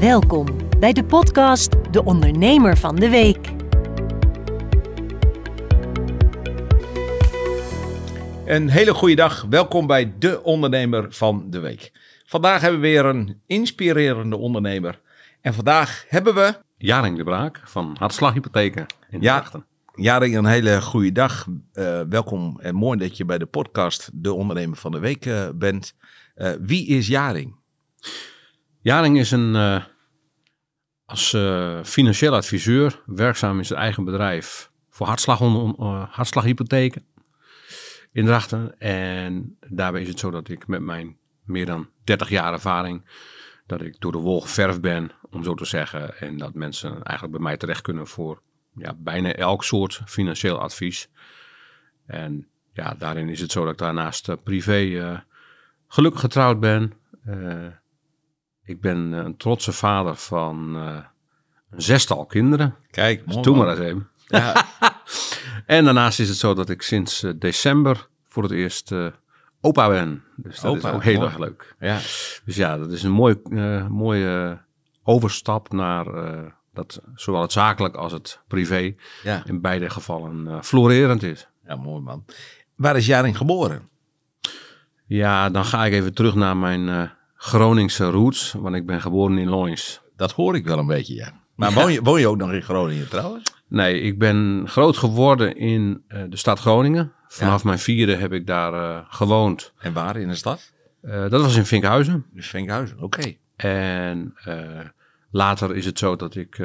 Welkom bij de podcast De Ondernemer van de Week. Een hele goede dag. Welkom bij De Ondernemer van de Week. Vandaag hebben we weer een inspirerende ondernemer. En vandaag hebben we, Jaring de Braak van Hartslaghypotheken in Ja. Drachten. Jaring, een hele goede dag. Eh, welkom en mooi dat je bij de podcast De Ondernemer van de Week eh, bent. Eh, wie is Jaring? Jaring is een, eh, als eh, financieel adviseur werkzaam in zijn eigen bedrijf voor uh, hartslaghypotheken in Drachten. En daarbij is het zo dat ik met mijn meer dan 30 jaar ervaring, dat ik door de wol geverfd ben, om zo te zeggen. En dat mensen eigenlijk bij mij terecht kunnen voor ja, bijna elk soort financieel advies. En ja, daarin is het zo dat ik daarnaast eh, privé eh, gelukkig getrouwd ben. Eh, ik ben een trotse vader van eh, een zestal kinderen. Kijk, Dus doe maar eens even. Ja, En daarnaast is het zo dat ik sinds eh, december voor het eerst eh, opa ben. Dus dat Opa, is ook heel erg leuk. ja. Dus ja, dat is een mooi, eh, mooie overstap naar eh, dat zowel het zakelijk als het privé ja. in beide gevallen eh, florerend is. ja, mooi man. Waar is Jaring geboren? Ja, dan ga ik even terug naar mijn eh, Groningse roots, want ik ben geboren in Loins. Dat hoor ik wel een beetje, ja. Maar Woon, je, woon je ook nog in Groningen trouwens? Nee, ik ben groot geworden in eh, de stad Groningen. Vanaf mijn vierde heb ik daar eh, gewoond. En waar in de stad? Eh, dat was in Vinkhuizen. In Venkhuizen, oké. En later is het zo dat ik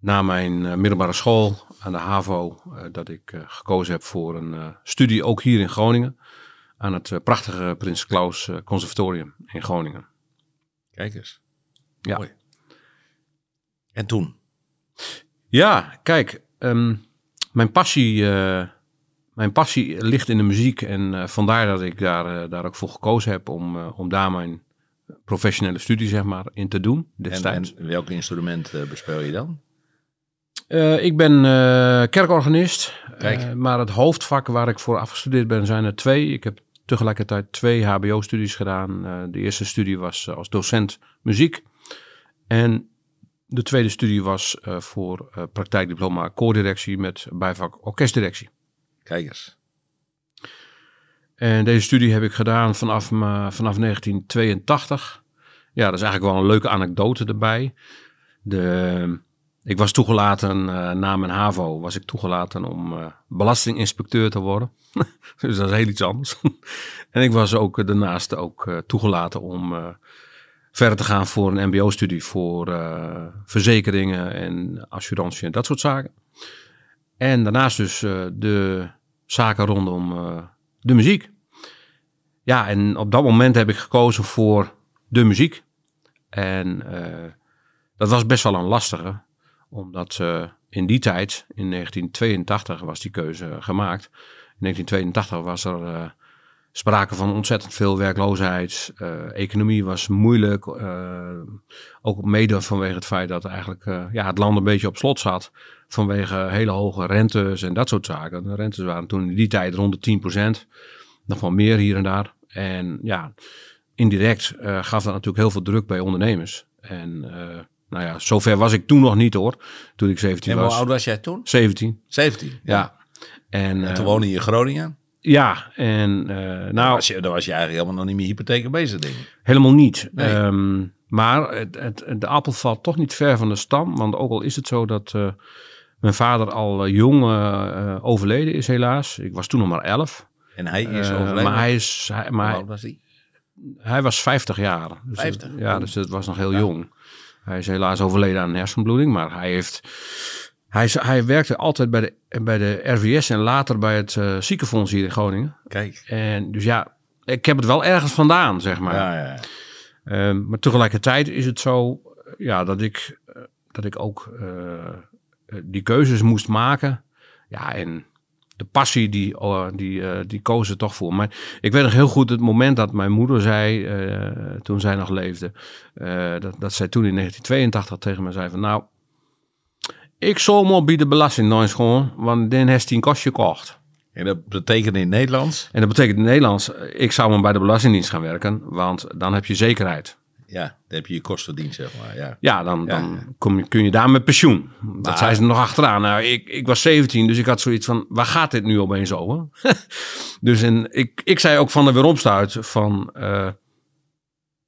na mijn middelbare school aan de HAVO, dat ik gekozen heb voor een studie ook hier in Groningen. Aan het eh, prachtige Prins Claus eh, Conservatorium in Groningen. Kijk eens. Ja. Mooi. En toen? Ja, kijk, ehm, mijn, passie, eh, mijn passie ligt in de muziek. En vandaar dat ik daar, daar ook voor gekozen heb om, om daar mijn professionele studie zeg maar, in te doen En, destijds. en welk instrument bespeel je dan? Ik ben kerkorganist, maar het hoofdvak waar ik voor afgestudeerd ben zijn er twee. Ik heb tegelijkertijd twee HBO-studies gedaan. Eh, de eerste studie was eh, als docent muziek. En de tweede studie was eh, voor praktijkdiploma koordirectie met bijvak orkestdirectie. Kijk eens. En deze studie heb ik gedaan vanaf, vanaf 1982. Ja, dat is eigenlijk wel een leuke anekdote erbij. De, ik was toegelaten, eh, na mijn HAVO, was ik toegelaten om eh, belastinginspecteur te worden. dus dat is heel iets anders. en ik was ook eh, daarnaast ook toegelaten om verder te gaan voor een mbo-studie voor verzekeringen en assurantie en dat soort zaken. En daarnaast dus de zaken rondom de muziek. Ja, en op dat moment heb ik gekozen voor de muziek. En dat was best wel een lastige, omdat in die tijd, in 1982, was die keuze gemaakt. In 1982 was er eh, sprake van ontzettend veel werkloosheid. Eh, economie was moeilijk. eh, ook mede vanwege het feit dat eigenlijk ja, het land een beetje op slot zat. Vanwege hele hoge rentes en dat soort zaken. De rentes waren toen in die tijd rond de 10%. Nog wel meer hier en daar. En ja, indirect gaf dat natuurlijk heel veel druk bij ondernemers. En nou ja, zover was ik toen nog niet hoor. Toen ik 17 En hoe was. oud was jij toen? 17, 17. ja. En, En eh, toen woonde je in Groningen? ja, en eh, Nou, nou, was je, dan was je eigenlijk helemaal nog niet met hypotheken bezig, denk ik. Helemaal niet. Nee. Ehm, maar het, het, de appel valt toch niet ver van de stam. Want ook al is het zo dat eh, mijn vader al eh, jong eh, eh, overleden is helaas. Ik was toen nog maar elf. En hij is Eh, overleden. maar hij, is, hij, Hoe maar oud was hij? hij was 50 jaar. Dus 50? het- ja, dus het was nog heel Ja. jong. Hij is helaas overleden aan een hersenbloeding. Maar hij heeft... Hij, hij werkte altijd bij de, bij de RVS en later bij het eh, ziekenfonds hier in Groningen. Kijk. En dus ja, ik heb het wel ergens vandaan, zeg maar. Ja, ja. Ehm, maar tegelijkertijd is het zo eh, ja, dat, ik, eh, dat ik ook die keuzes moest maken. Ja, en de passie, die, oh, die, eh, die koos er toch voor. Maar ik weet nog heel goed het moment dat mijn moeder zei, eh, toen zij nog leefde, eh, dat, dat zij toen in 1982 tegen me zei van nou, ik zal maar bij de belasting nog eens gewoon, want dan heeft hij een kostje gekocht. En dat betekent in het Nederlands? En dat betekent in het Nederlands, ik zou maar bij de Belastingdienst gaan werken, want dan heb je zekerheid. Ja, dan heb je je kost verdiend, zeg maar. Ja. Ja, dan, Ja. dan kom je, kun je daar met pensioen. Dat Maar- zijn ze nog achteraan. Nou, ik, ik was 17, dus ik had zoiets van, waar gaat dit nu opeens over? dus en ik, ik zei ook van de weeromstuit van, eh,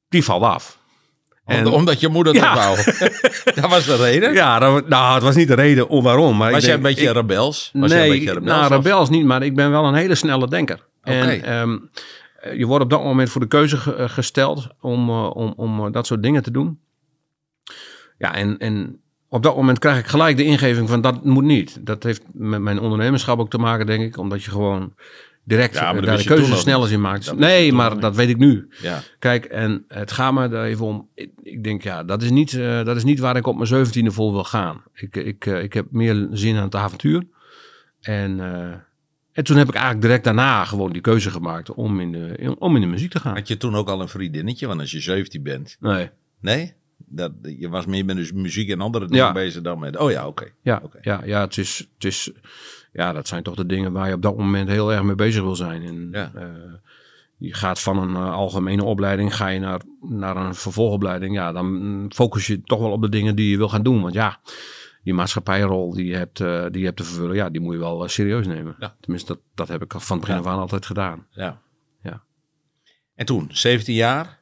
die valt af. En- omdat je moeder Ja. dat wou. dat was de reden? Ja, dat, nou, het was niet de reden om waarom. Maar Was ik jij een beetje ik- rebels? Was nee, een beetje rebels? nou, rebels niet, maar ik ben wel een hele snelle denker. Oké. En ehm, eh, je wordt op dat moment voor de keuze ge- eh, gesteld om, eh, om, om eh, dat soort dingen te doen. Ja, en, en op dat moment krijg ik gelijk de ingeving van dat moet niet. Dat heeft met mijn ondernemerschap ook te maken, denk ik. Omdat je gewoon direct Ja, eh, daar de nog sneller in maakt. Dat nee, maar dat weet ik nu. Ja. Kijk, en het gaat me er even om. Ik, ik denk, ja, dat is, niet, eh, dat is niet waar ik op mijn zeventiende vol wil gaan. Ik, ik, eh, ik heb meer zin aan het avontuur. En, eh, en toen heb ik eigenlijk direct daarna gewoon die keuze gemaakt om in de, in- om in de muziek te gaan. Had je toen ook al een vriendinnetje? Want als je 17 bent... Nee. Nee? Dat, je was meer met de muziek en andere dingen Ja. bezig dan met... Oh ja, oké. Ja, ja, ja, het is, het is, ja, dat zijn toch de dingen waar je op dat moment heel erg mee bezig wil zijn. En, Ja. eh, je gaat van een eh, algemene opleiding ga je naar, naar een vervolgopleiding. Ja, dan focus je toch wel op de dingen die je wil gaan doen. Want ja, die maatschappijrol die je hebt, eh, die je hebt te vervullen, ja, die moet je wel eh, serieus nemen. Ja. Tenminste, dat, dat heb ik van het begin af aan altijd gedaan. Ja. Ja. En toen, 17 jaar...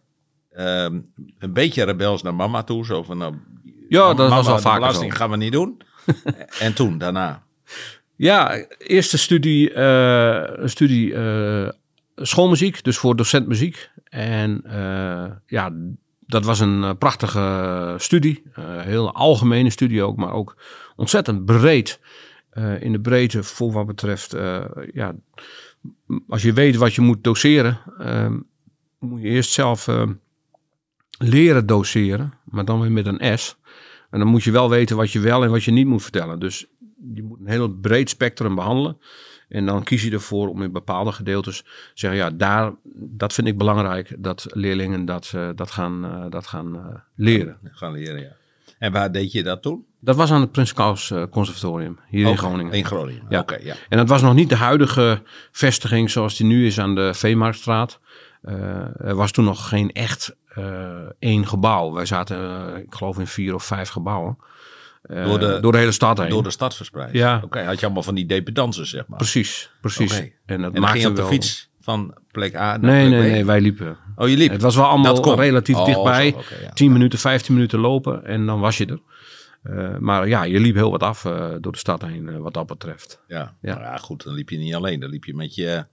ehm, een beetje rebels naar mama toe. Zo van, nou, Ja, dat mama, was al vaker belasting zo. gaan we niet doen. en toen, daarna. Ja, eerste studie, eh, studie schoolmuziek, dus voor docent muziek. En ja, dat was een eh, prachtige studie. Eh, heel algemene studie ook, maar ook ontzettend breed. Eh, in de breedte voor wat betreft, ja, als je weet wat je moet doseren, eh, moet je eerst zelf eh, leren doseren, maar dan weer met een S. En dan moet je wel weten wat je wel en wat je niet moet vertellen. Dus je moet een heel breed spectrum behandelen. En dan kies je ervoor om in bepaalde gedeeltes te zeggen, ja, daar, dat vind ik belangrijk, dat leerlingen dat, eh, dat gaan, eh, dat gaan eh, leren. Gaan leren, ja. En waar deed je dat toen? Dat was aan het Prins Claus Conservatorium, hier in Groningen. In Groningen, Ja. oké, ja. En dat was nog niet de huidige vestiging zoals die nu is aan de Veemarktstraat. Er was toen nog geen echt één gebouw. Wij zaten, ik geloof, in vier of vijf gebouwen. Eh, Door de- door de hele stad heen. Door de stad verspreid. Ja. Oké, had je allemaal van die dependances, zeg maar. Precies, precies. En dat En ging je op de wel- fiets van plek A naar Nee, plek nee, B? nee, wij liepen. Oh, je liep? Het was wel allemaal relatief Oh, dichtbij. zo, oké, ja. 10 minuten, 15 minuten lopen en dan was je er. Eh, maar ja, je liep heel wat af eh, door de stad heen, wat dat betreft. Ja. Ja. Ja, goed, dan liep je niet alleen. Dan liep je met je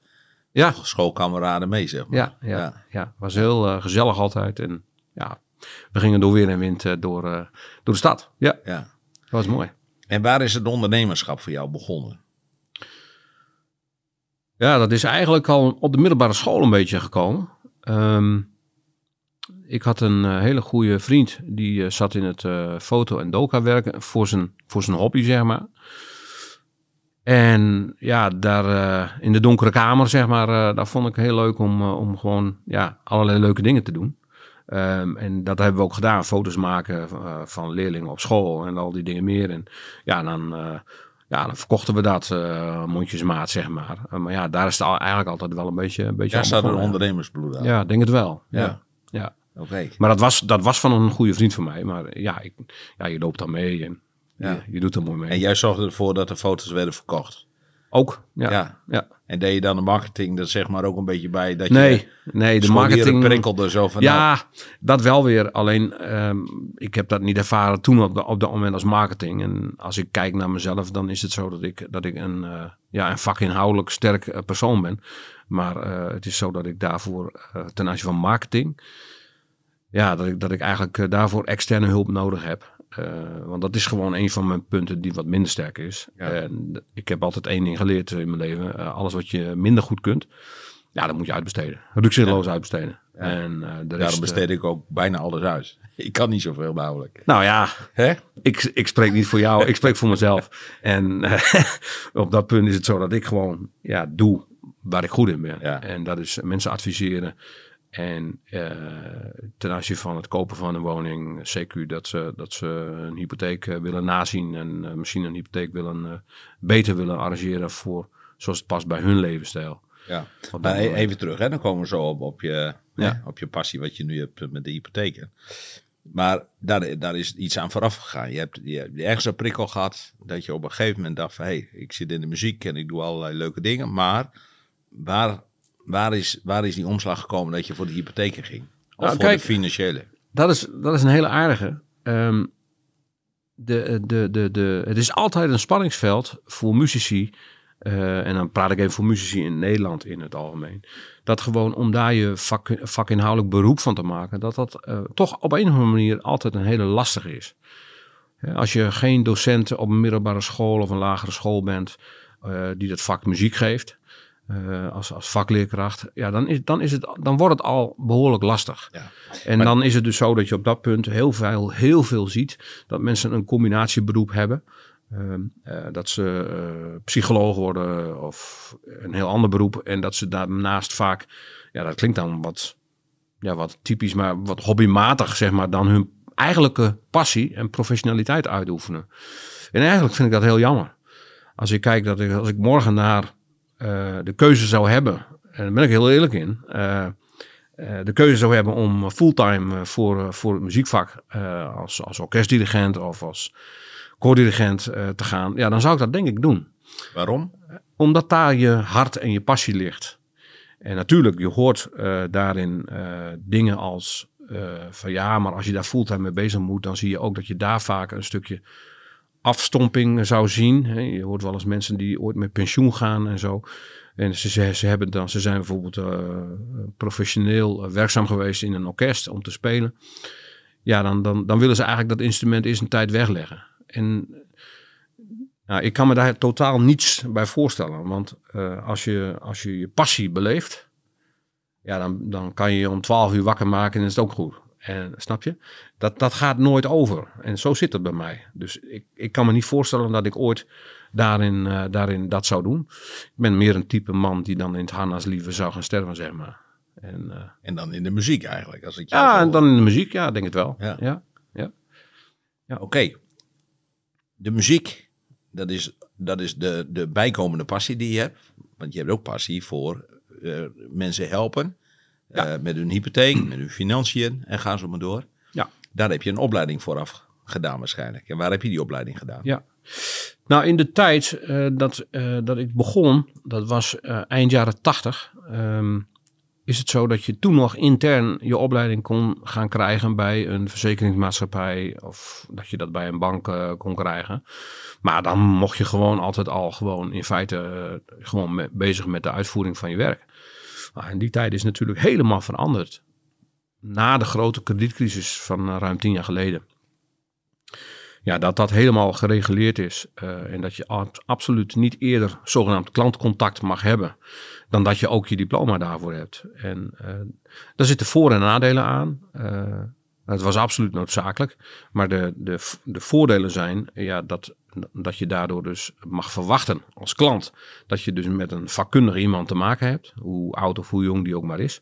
Ja, schoolkameraden mee, zeg maar. ja, ja, Ja. ja. was heel gezellig altijd. En ja, we gingen door weer en wind door, door de stad. Ja, Ja. Dat was mooi. En waar is het ondernemerschap voor jou begonnen? Ja, dat is eigenlijk al op de middelbare school een beetje gekomen. Ehm, ik had een eh, hele goede vriend die eh, zat in het eh, foto- en doka werken voor zijn, voor zijn hobby, zeg maar. En ja, daar in de donkere kamer, zeg maar, daar vond ik heel leuk om, om gewoon ja, allerlei leuke dingen te doen. Ehm, en dat hebben we ook gedaan, foto's maken eh, van leerlingen op school en al die dingen meer. En ja, dan, eh, ja, dan verkochten we dat eh, mondjesmaat, zeg maar. Maar ja, daar is het al, eigenlijk altijd wel een beetje, een beetje aan staat een ondernemersbloed aan. Ja, denk het wel. Ja. Ja. ja. Oké. Maar dat was, dat was van een goede vriend van mij. Maar ja, ik, ja je loopt dan mee en Ja. je, je doet er mooi mee. En jij zorgde ervoor dat de foto's werden verkocht. Ook, ja. Ja. ja. En deed je dan de marketing er zeg maar ook een beetje bij dat Nee, je nee, de marketing... prikkelde zo van nou, Ja, dat wel weer. Alleen, ehm, ik heb dat niet ervaren toen op, de, op dat moment als marketing. En als ik kijk naar mezelf, dan is het zo dat ik, dat ik een, eh, ja, een vakinhoudelijk sterk eh, persoon ben. Maar eh, het is zo dat ik daarvoor, ten aanzien van marketing, ja, dat ik, dat ik eigenlijk daarvoor externe hulp nodig heb. Eh, want dat is gewoon een van mijn punten die wat minder sterk is. Ja. En ik heb altijd één ding geleerd in mijn leven. Eh, alles wat je minder goed kunt, ja, dat moet je uitbesteden. Rukzichtloos uitbesteden. En, eh, de rest, daarom eh, besteed ik ook bijna alles uit. Ik kan niet zoveel namelijk. nou ja, Hè? ik, ik spreek niet voor jou, ik spreek voor mezelf. En eh, op dat punt is het zo dat ik gewoon ja, doe waar ik goed in ben. En dat is mensen adviseren. En eh, ten aanzien van het kopen van een woning, CQ, dat ze, dat ze een hypotheek eh, willen nazien en eh, misschien een hypotheek willen, beter willen arrangeren voor zoals het past bij hun levensstijl. Ja. Maar e- moment. even terug, hè? dan komen we zo op, op je, hè, op je passie wat je nu hebt met de hypotheken. Maar daar, daar is iets aan vooraf gegaan. Je hebt, je hebt ergens een prikkel gehad dat je op een gegeven moment dacht van... hé, hey, ik zit in de muziek en ik doe allerlei leuke dingen. Maar waar, waar, is, waar is die omslag gekomen dat je voor de hypotheken ging? Of Nou, voor kijk, de financiële? Dat is, dat is een hele aardige. Ehm, de, de, de, de, het is altijd een spanningsveld voor muzici. eh, en dan praat ik even voor muzici in Nederland in het algemeen. Dat gewoon om daar je vak, vakinhoudelijk beroep van te maken, dat dat eh, toch op een of andere manier altijd een hele lastige is. Als je geen docent op een middelbare school of een lagere school bent eh, die dat vak muziek geeft, eh, als, als vakleerkracht, ja, dan, is, dan, is het, dan wordt het al behoorlijk lastig. Ja. En Maar- dan is het dus zo dat je op dat punt heel veel, heel veel ziet dat mensen een combinatieberoep hebben. Ehm, eh, dat ze eh, psycholoog worden of een heel ander beroep. En dat ze daarnaast vaak, ja, dat klinkt dan wat, ja, wat typisch, maar wat hobbymatig, zeg maar, dan hun eigenlijke passie en professionaliteit uitoefenen. En eigenlijk vind ik dat heel jammer. Als ik kijk dat ik, als ik morgen naar eh, de keuze zou hebben, en daar ben ik heel eerlijk in, eh, eh, de keuze zou hebben om fulltime voor, voor het muziekvak als, als orkestdirigent of als koordirigent te gaan, ja, dan zou ik dat denk ik doen Waarom? omdat daar je hart en je passie ligt. En natuurlijk, je hoort daarin dingen als van ja, maar als je daar fulltime mee bezig moet, dan zie je ook dat je daar vaak een stukje afstomping zou zien. Je hoort wel eens mensen die ooit met pensioen gaan en zo. En ze, ze, hebben dan, ze zijn bijvoorbeeld eh, professioneel eh, werkzaam geweest in een orkest om te spelen. Ja, dan, dan, dan willen ze eigenlijk dat instrument eens een tijd wegleggen. En nou, ik kan me daar totaal niets bij voorstellen. Want eh, als, je, als je je passie beleeft, ja, dan, dan kan je je om 12 uur wakker maken en is het ook goed. En snap je? Dat, dat gaat nooit over. En zo zit het bij mij. Dus ik, ik kan me niet voorstellen dat ik ooit daarin, eh, daarin dat zou doen. Ik ben meer een type man die dan in het harnas liever zou gaan sterven, zeg maar. En, eh, En dan in de muziek eigenlijk. Als ik ja, en dan in de muziek, ja, denk het wel. Ja. ja. Oké. De muziek, dat is, dat is de, de bijkomende passie die je hebt. Want je hebt ook passie voor eh, mensen helpen. Ja. eh, met hun hypotheek, met hun financiën en ga zo maar door. Ja. Daar heb je een opleiding vooraf gedaan waarschijnlijk. En waar heb je die opleiding gedaan? Ja. Nou, in de tijd eh, dat, eh, dat ik begon, dat was eind jaren tachtig, ehm, is het zo dat je toen nog intern je opleiding kon gaan krijgen bij een verzekeringsmaatschappij of dat je dat bij een bank kon krijgen. Maar dan mocht je gewoon altijd al gewoon in feite gewoon bezig met de uitvoering van je werk. Nou, die tijd is natuurlijk helemaal veranderd. Na de grote kredietcrisis van eh, ruim tien jaar geleden ja, dat dat helemaal gereguleerd is. eh, en dat je ab- absoluut niet eerder zogenaamd klantcontact mag hebben. dan dat je ook je diploma daarvoor hebt. En eh daar zitten voor- en nadelen aan. Eh het was absoluut noodzakelijk. Maar de, de, de voordelen zijn ja, dat, dat je daardoor dus mag verwachten als klant. dat je dus met een vakkundige iemand te maken hebt. Hoe oud of hoe jong die ook maar is.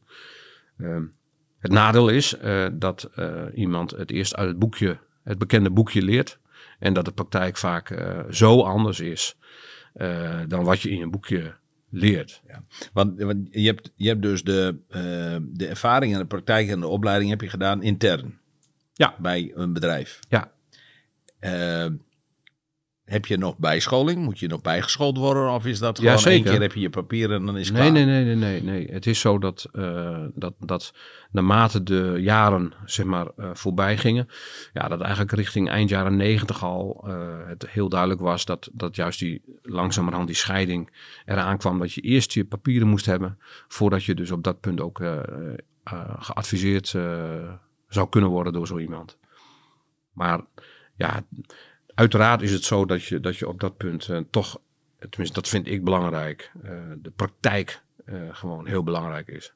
Ehm, het nadeel is eh, dat eh, iemand het eerst uit het boekje, het bekende boekje leert. En dat de praktijk vaak eh, zo anders is dan wat je in een boekje leert. Want, want je, hebt, je hebt dus de, eh, de ervaring en de praktijk en de opleiding heb je gedaan intern. Ja. Bij een bedrijf. Ja. Eh, heb je nog bijscholing? Moet je nog bijgeschoold worden? Of is dat Ja, gewoon één zeker. keer heb je je papieren en dan is het Nee, klaar? nee, nee, nee, nee, nee. Het is zo dat, eh, dat, dat naarmate de jaren zeg maar, eh, voorbij gingen, ja, dat eigenlijk richting eind jaren negentig al eh, het heel duidelijk was dat, dat juist die langzamerhand die scheiding eraan kwam. Dat je eerst je papieren moest hebben voordat je dus op dat punt ook geadviseerd zou kunnen worden door zo iemand. Maar ja, uiteraard is het zo dat je, dat je op dat punt eh, toch, tenminste dat vind ik belangrijk, eh, de praktijk eh, gewoon heel belangrijk is.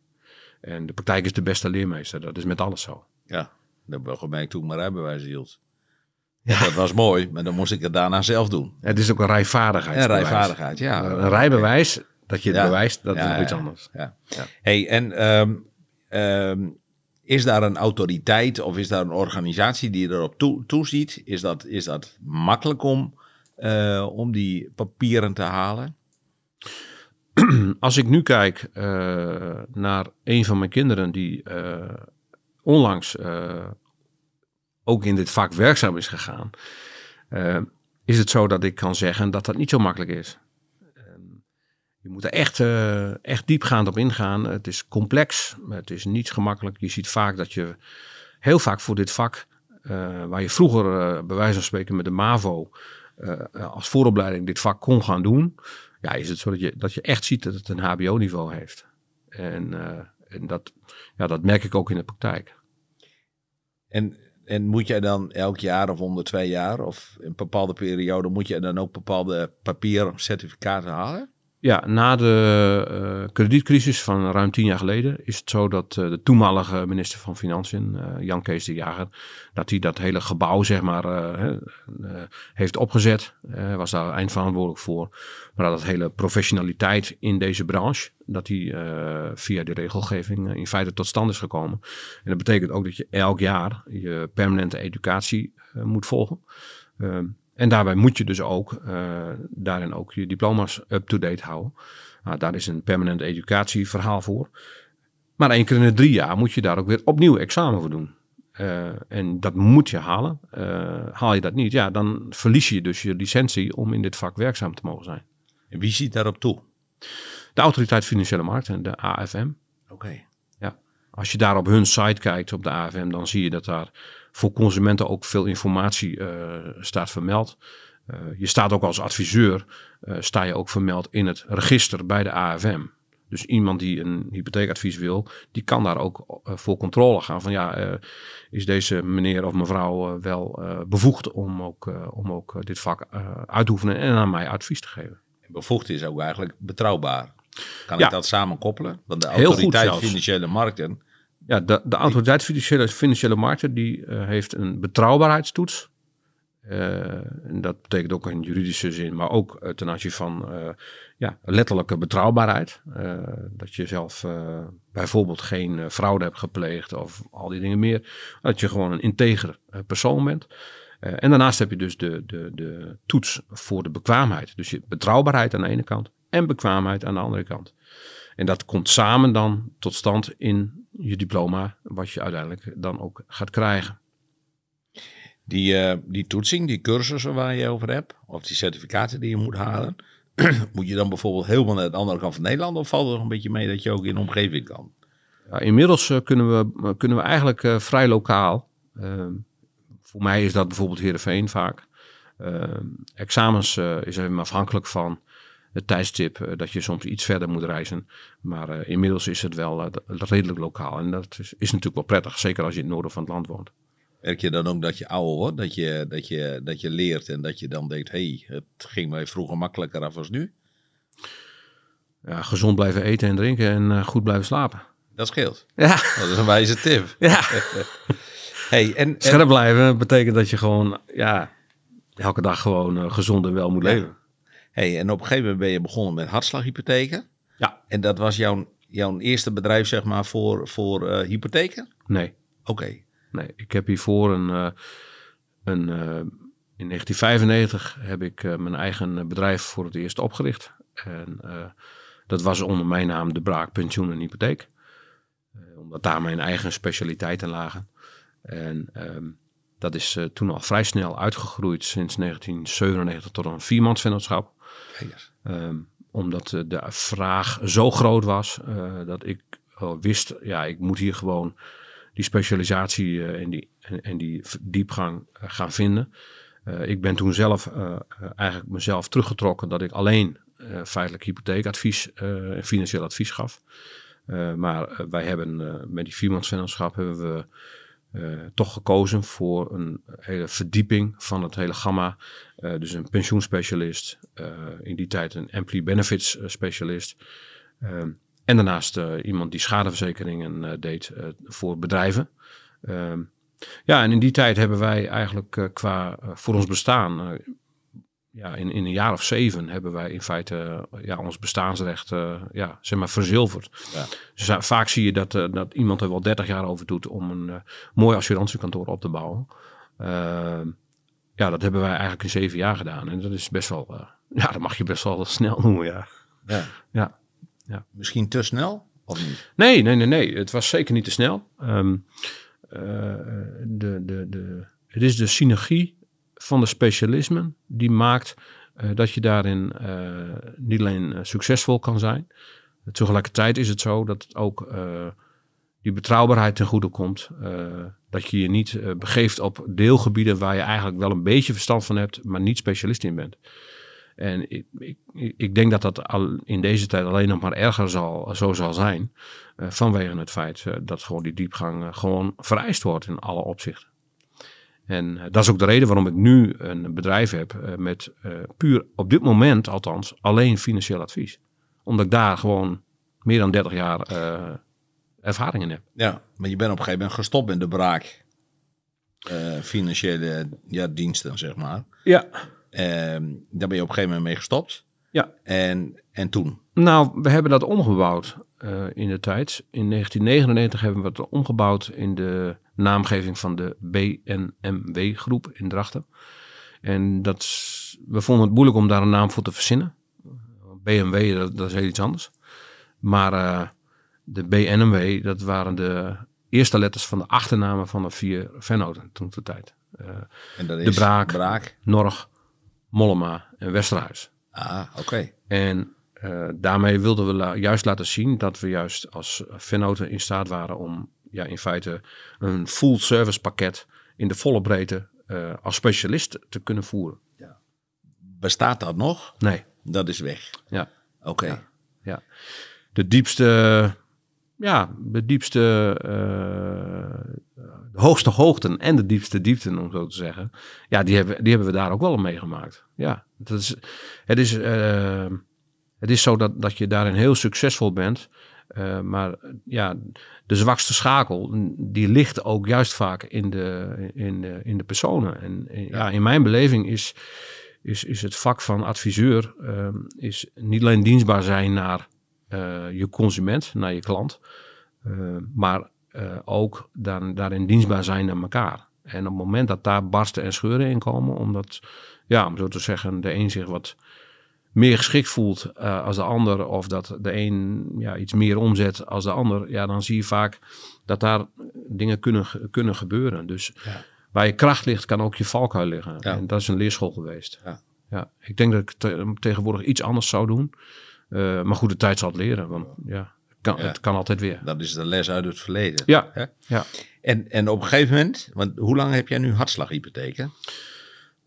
En de praktijk is de beste leermeester, dat is met alles zo. Ja, dat heb ik wel gemerkt toen mijn rijbewijs hield. Ja. Dat was mooi, maar dan moest ik het daarna zelf doen. Het is ook een rijvaardigheid. En rijvaardigheid, ja. Een rijbewijs, dat je het Ja. bewijst, dat is nog iets anders. Ja. Ja. Hey, en ehm, is daar een autoriteit of is daar een organisatie die erop toe, toeziet? Is dat, is dat makkelijk om, eh, om die papieren te halen? als ik nu kijk uh, naar een van mijn kinderen die uh, onlangs ook in dit vak werkzaam is gegaan, is het zo dat ik kan zeggen dat dat niet zo makkelijk is. Je moet er echt, echt diepgaand op ingaan. Het is complex, het is niet gemakkelijk. Je ziet vaak dat je heel vaak voor dit vak, waar je vroeger bij wijze van spreken met de MAVO als vooropleiding dit vak kon gaan doen, ja, is het zo dat je, dat je echt ziet dat het een HBO-niveau heeft. En, uh, en dat, ja, dat merk ik ook in de praktijk. En, en moet jij dan elk jaar of onder twee jaar of een bepaalde periode, moet je dan ook bepaalde papieren certificaten halen? Ja, na de uh, kredietcrisis van ruim tien jaar geleden is het zo dat uh, de toenmalige minister van Financiën, uh, Jan Kees de Jager, dat hij dat hele gebouw zeg maar heeft opgezet. Was daar eindverantwoordelijk voor. Maar dat hele professionaliteit in deze branche, dat die via de regelgeving in feite tot stand is gekomen. En dat betekent ook dat je elk jaar je permanente educatie moet volgen. Ehm, en daarbij moet je dus ook uh, daarin ook je diploma's up-to-date houden. Nou, daar is een permanent educatieverhaal voor. Maar één keer in de drie jaar moet je daar ook weer opnieuw examen voor doen. Uh, en dat moet je halen. Uh, haal je dat niet, ja, dan verlies je dus je licentie om in dit vak werkzaam te mogen zijn. En wie ziet daarop toe? De Autoriteit Financiële Markten, de AFM. Oké. Ja. Als je daar op hun site kijkt, op de AFM, dan zie je dat daar voor consumenten ook veel informatie uh, staat vermeld. Uh, je staat ook als adviseur, uh, sta je ook vermeld in het register bij de AFM. Dus iemand die een hypotheekadvies wil, die kan daar ook voor controle gaan. Van ja, is deze meneer of mevrouw wel bevoegd om ook, om ook dit vak uit te oefenen en aan mij advies te geven. Bevoegd is ook eigenlijk betrouwbaar. Kan ja. ik dat samen koppelen? Want de autoriteit financiële markten ja, de, de autoriteit financiële, financiële markten die uh, heeft een betrouwbaarheidstoets. Uh, en dat betekent ook in juridische zin, maar ook uh, ten aanzien van ja, letterlijke betrouwbaarheid. dat je zelf bijvoorbeeld geen fraude hebt gepleegd of al die dingen meer. Dat je gewoon een integer persoon bent. en daarnaast heb je dus de, de, de toets voor de bekwaamheid. Dus je betrouwbaarheid aan de ene kant en bekwaamheid aan de andere kant. En dat komt samen dan tot stand in je diploma, wat je uiteindelijk dan ook gaat krijgen. Die, uh, die toetsing, die cursussen waar je over hebt, of die certificaten die je moet halen, moet je dan bijvoorbeeld helemaal naar de andere kant van Nederland of valt er nog een beetje mee dat je ook in de omgeving kan? Ja, inmiddels uh, kunnen, we, kunnen we eigenlijk uh, vrij lokaal. Ehm, voor mij is dat bijvoorbeeld Heerenveen vaak. Ehm, examens is even afhankelijk van het tijdstip uh, dat je soms iets verder moet reizen. Maar uh, inmiddels is het wel uh, redelijk lokaal. En dat is, is, natuurlijk wel prettig, zeker als je in het noorden van het land woont. Merk je dan ook dat je ouder wordt, dat je, dat je, dat je leert en dat je dan denkt, hé, hey, het ging mij vroeger makkelijker af als nu? Ja, gezond blijven eten en drinken en goed blijven slapen. Dat scheelt. Ja. Dat is een wijze tip. Ja. hey, en. Scherp blijven betekent dat je gewoon, ja, elke dag gewoon gezond en wel moet leven. Hey, en op een gegeven moment ben je begonnen met hartslaghypotheken. Ja. En dat was jouw, jouw eerste bedrijf, zeg maar, voor, voor uh, hypotheken? Nee. Oké. Okay. Nee, ik heb hiervoor een, uh, een uh, in 1995 heb ik mijn eigen bedrijf voor het eerst opgericht. En dat was onder mijn naam De Braak Pensioen en Hypotheek. omdat daar mijn eigen specialiteiten lagen. En um, dat is uh, toen al vrij snel uitgegroeid sinds 1997 tot een viermansvennootschap. Um, omdat uh, de vraag zo groot was uh, dat ik wist, ja, ik moet hier gewoon die specialisatie en, die, en, en, die diepgang gaan vinden. ik ben toen zelf eigenlijk mezelf teruggetrokken dat ik alleen feitelijk hypotheekadvies en financieel advies gaf. maar wij hebben met die viermansvennootschap hebben we uh, toch gekozen voor een hele verdieping van het hele gamma. Uh, dus een pensioenspecialist, uh, in die tijd een employee benefits specialist. Ehm, en daarnaast iemand die schadeverzekeringen deed voor bedrijven. Ehm, ja, en in die tijd hebben wij eigenlijk qua voor ons bestaan ja, in, in een jaar of zeven hebben wij in feite ja, ons bestaansrecht uh, ja, zeg maar verzilverd. Ja. Dus uh, vaak zie je dat, uh, dat iemand er wel 30 jaar over doet om een mooi assurantiekantoor op te bouwen. Ehm, ja, dat hebben wij eigenlijk in zeven jaar gedaan. En dat is best wel, ja, dat mag je best wel snel noemen, ja. Ja. ja. Ja. Misschien te snel, of niet? Nee, nee, nee, nee. Het was zeker niet te snel. Ehm, eh, de, de, de, het is de synergie van de specialismen die maakt eh, dat je daarin eh, niet alleen eh, succesvol kan zijn. Tegelijkertijd is het zo dat het ook die betrouwbaarheid ten goede komt. Dat je je niet begeeft op deelgebieden waar je eigenlijk wel een beetje verstand van hebt, maar niet specialist in bent. En ik, ik, ik denk dat dat in deze tijd alleen nog maar erger zal, zo zal zijn. vanwege het feit dat gewoon die diepgang gewoon vereist wordt in alle opzichten. En eh, dat is ook de reden waarom ik nu een bedrijf heb eh, met eh, puur op dit moment althans alleen financieel advies. Omdat ik daar gewoon meer dan 30 jaar ervaring in heb. Ja, maar je bent op een gegeven moment gestopt met de braak. financiële ja, diensten, zeg maar. Ja. Ehm, daar ben je op een gegeven moment mee gestopt. Ja. En, en toen? Nou, we hebben dat omgebouwd in de tijd. In 1999 hebben we het omgebouwd in de naamgeving van de BNMW-groep in Drachten. En dat, we vonden het moeilijk om daar een naam voor te verzinnen. BMW, dat, dat is heel iets anders. Maar eh, de BNMW, dat waren de eerste letters van de achternamen van de vier vennoten toen de tijd. Eh, En dat De braak. braak. Norg, Mollema en Westerhuis. Ah, oké. En eh, daarmee wilden we la- juist laten zien dat we juist als vennoten in staat waren om ja, in feite een full service pakket in de volle breedte eh, als specialist te kunnen voeren. Bestaat dat nog? Nee, Dat is weg. ja. Oké. ja. De diepste, ja, de diepste, eh, de hoogste hoogten en de diepste diepten, om zo te zeggen. Ja, die hebben, die hebben we daar ook wel meegemaakt. Ja, dat is, het is, eh, het is zo dat, dat je daarin heel succesvol bent. Eh, maar ja, de zwakste schakel, die ligt ook juist vaak in de, in de, in de personen. En, en ja, in mijn beleving is, is, is het vak van adviseur ehm, is niet alleen dienstbaar zijn naar eh, je consument, naar je klant, eh, maar eh, ook dan, daarin dienstbaar zijn naar elkaar. En op het moment dat daar barsten en scheuren in komen, omdat, ja, om zo te zeggen, de een zich wat meer geschikt voelt eh, als de ander, of dat de een ja, iets meer omzet als de ander, ja, dan zie je vaak dat daar dingen kunnen, kunnen gebeuren. Dus Ja. waar je kracht ligt, kan ook je valkuil liggen. Ja. En dat is een leerschool geweest. Ja. Ja, ik denk dat ik te- tegenwoordig iets anders zou doen. Eh, maar goed, de tijd zal het leren. Want ja, het kan, het kan altijd weer. Dat is de les uit het verleden. Ja, Hè? ja. En, en op een gegeven moment, want hoe lang heb jij nu hartslaghypotheken?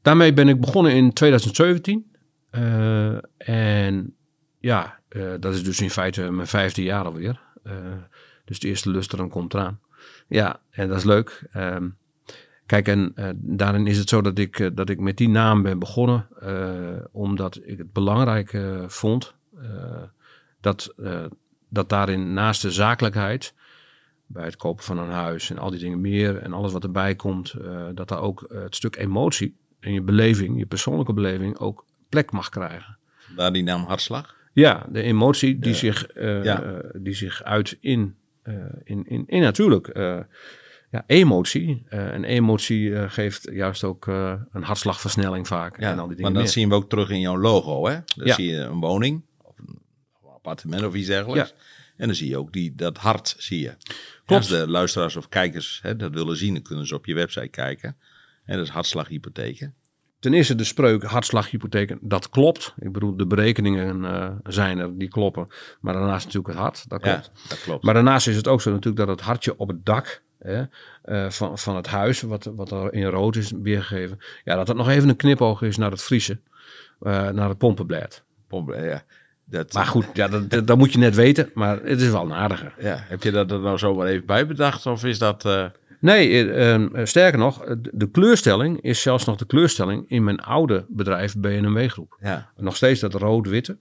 Daarmee ben ik begonnen in 2017. Eh, en ja, eh, dat is dus in feite mijn vijfde jaar alweer. Eh, dus de eerste lustrum komt eraan. Ja, en dat is leuk. Ehm, kijk, en daarin is het zo dat ik, dat ik met die naam ben begonnen. omdat ik het belangrijk vond dat, dat daarin naast de zakelijkheid bij het kopen van een huis en al die dingen meer en alles wat erbij komt, dat daar ook het stuk emotie en je beleving, je persoonlijke beleving ook plek mag krijgen. Waar die naam hartslag? Ja, de emotie die, zich, eh, Ja. eh, die zich uit in, eh, in, in, in natuurlijk ja, emotie. En emotie geeft juist ook een hartslagversnelling vaak Ja, en al die maar dingen dat meer. zien we ook terug in jouw logo. Hè? Dan Ja. zie je een woning, of een appartement of iets dergelijks. En dan zie je ook die, dat hart, zie je. Klopt. Als de luisteraars of kijkers hè, dat willen zien, dan kunnen ze op je website kijken. En dat is hartslaghypotheken. Ten eerste de spreuk hartslaghypotheken, dat klopt. Ik bedoel, de berekeningen eh, zijn er, die kloppen. Maar daarnaast natuurlijk het hart, dat klopt. Ja, dat klopt. Maar daarnaast is het ook zo natuurlijk dat het hartje op het dak hè, eh, van, van het huis, wat, wat er in rood is weergegeven, ja, dat dat nog even een knipoog is naar het vriezen, eh, naar het pompenblad. Pom- ja, dat, Maar goed, ja, dat, dat, dat moet je net weten, maar het is wel een aardige. Ja, heb je dat er nou zomaar even bij bedacht? Of is dat... eh, Nee, eh, eh, sterker nog, de, de kleurstelling is zelfs nog de kleurstelling in mijn oude bedrijf BNMW Groep. ja, Nog steeds dat rood-witte,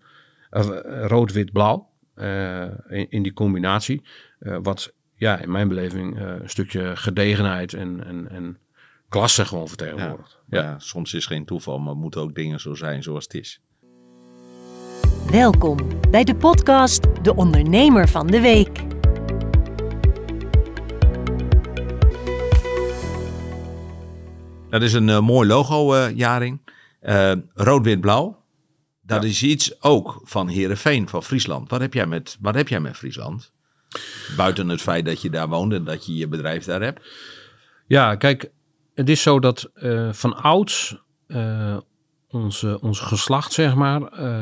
eh, rood-wit-blauw eh, in, in die combinatie. eh, wat ja, in mijn beleving eh, een stukje gedegenheid en, en, en klasse gewoon vertegenwoordigt. ja. Ja. ja, soms is geen toeval, maar moeten ook dingen zo zijn zoals het is. Welkom bij de podcast De Ondernemer van de Week. Dat is een eh, mooi logo, eh, Jaring. Eh, Rood-wit-blauw. Dat is iets ook van Heerenveen, van Friesland. Wat heb jij met, wat heb jij met Friesland? Buiten het feit dat je daar woont en dat je je bedrijf daar hebt. Ja, kijk, het is zo dat eh, van ouds onze, onze geslacht, zeg maar,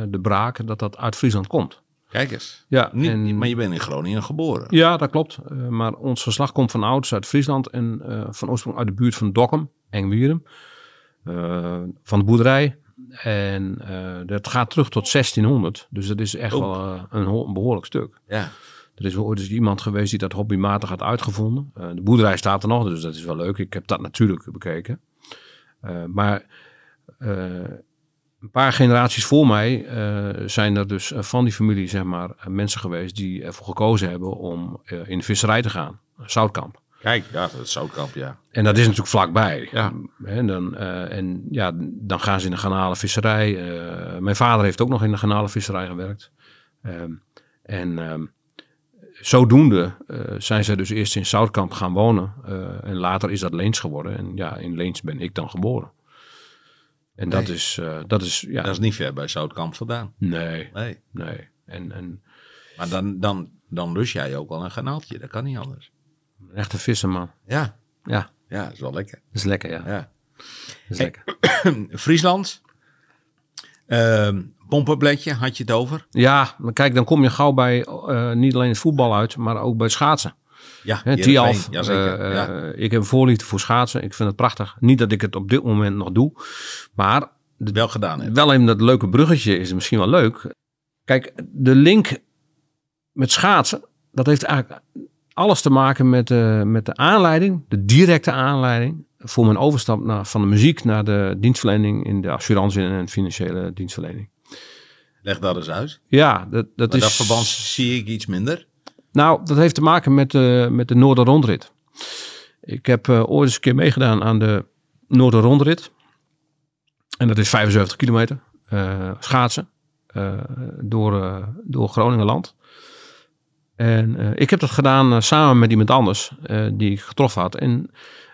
de braken, dat dat uit Friesland komt. Kijk eens. Ja, Niet, en- Maar je bent in Groningen geboren. Ja, dat klopt. Maar ons geslacht komt van ouds uit Friesland en van oorsprong uit de buurt van Dokkum, Engwierum, eh, van de boerderij. En eh, dat gaat terug tot 1600, dus dat is echt Oh. wel eh, een, ho- een behoorlijk stuk. Ja. Er is wel ooit eens iemand geweest die dat hobbymatig had uitgevonden. De boerderij staat er nog, dus dat is wel leuk. Ik heb dat natuurlijk bekeken. Maar een paar generaties voor mij zijn er dus van die familie zeg maar, mensen geweest die ervoor gekozen hebben om in de visserij te gaan. Zoutkamp. Kijk, ja, dat is Zoutkamp, ja. En dat is natuurlijk vlakbij. Ja. En dan, eh, en ja, dan gaan ze in de garnalenvisserij. Eh, mijn vader heeft ook nog in de garnalenvisserij gewerkt. Ehm, en ehm, zodoende eh, zijn ze dus eerst in Zoutkamp gaan wonen. en later is dat Leens geworden. En ja, in Leens ben ik dan geboren. En dat is, dat is, ja, Dat is niet ver bij Zoutkamp vandaan. nee, Nee. nee. En, en Maar dan, dan, dan lust jij ook wel een ganaaltje. Dat kan niet anders. Een echte visserman. Ja. Ja, Ja, dat is wel lekker. dat is lekker, ja. Ja. Dat is Hey. lekker. Friesland. Pompenbletje had je het over. Ja, maar kijk, dan kom je gauw bij eh, niet alleen het voetbal uit, maar ook bij schaatsen. Ja, Heerenveen. Tialf, Jazeker. eh, ja. eh, ik heb een voorliefde voor schaatsen. Ik vind het prachtig. Niet dat ik het op dit moment nog doe. Maar Wel gedaan hebt. wel even dat leuke bruggetje is misschien wel leuk. Kijk, de link met schaatsen, dat heeft eigenlijk alles te maken met, de met de aanleiding, de directe aanleiding voor mijn overstap naar, van de muziek naar de dienstverlening in de assurantie en financiële dienstverlening. Leg dat eens uit. Ja, dat, dat Maar is. dat verband zie ik iets minder. Nou, dat heeft te maken met de, met de Noorderrondrit. Ik heb eh, ooit eens een keer meegedaan aan de Noorderrondrit. En dat is 75 kilometer eh, schaatsen eh, door, eh, door Groningenland. En eh, ik heb dat gedaan eh, samen met iemand anders eh, die ik getroffen had. En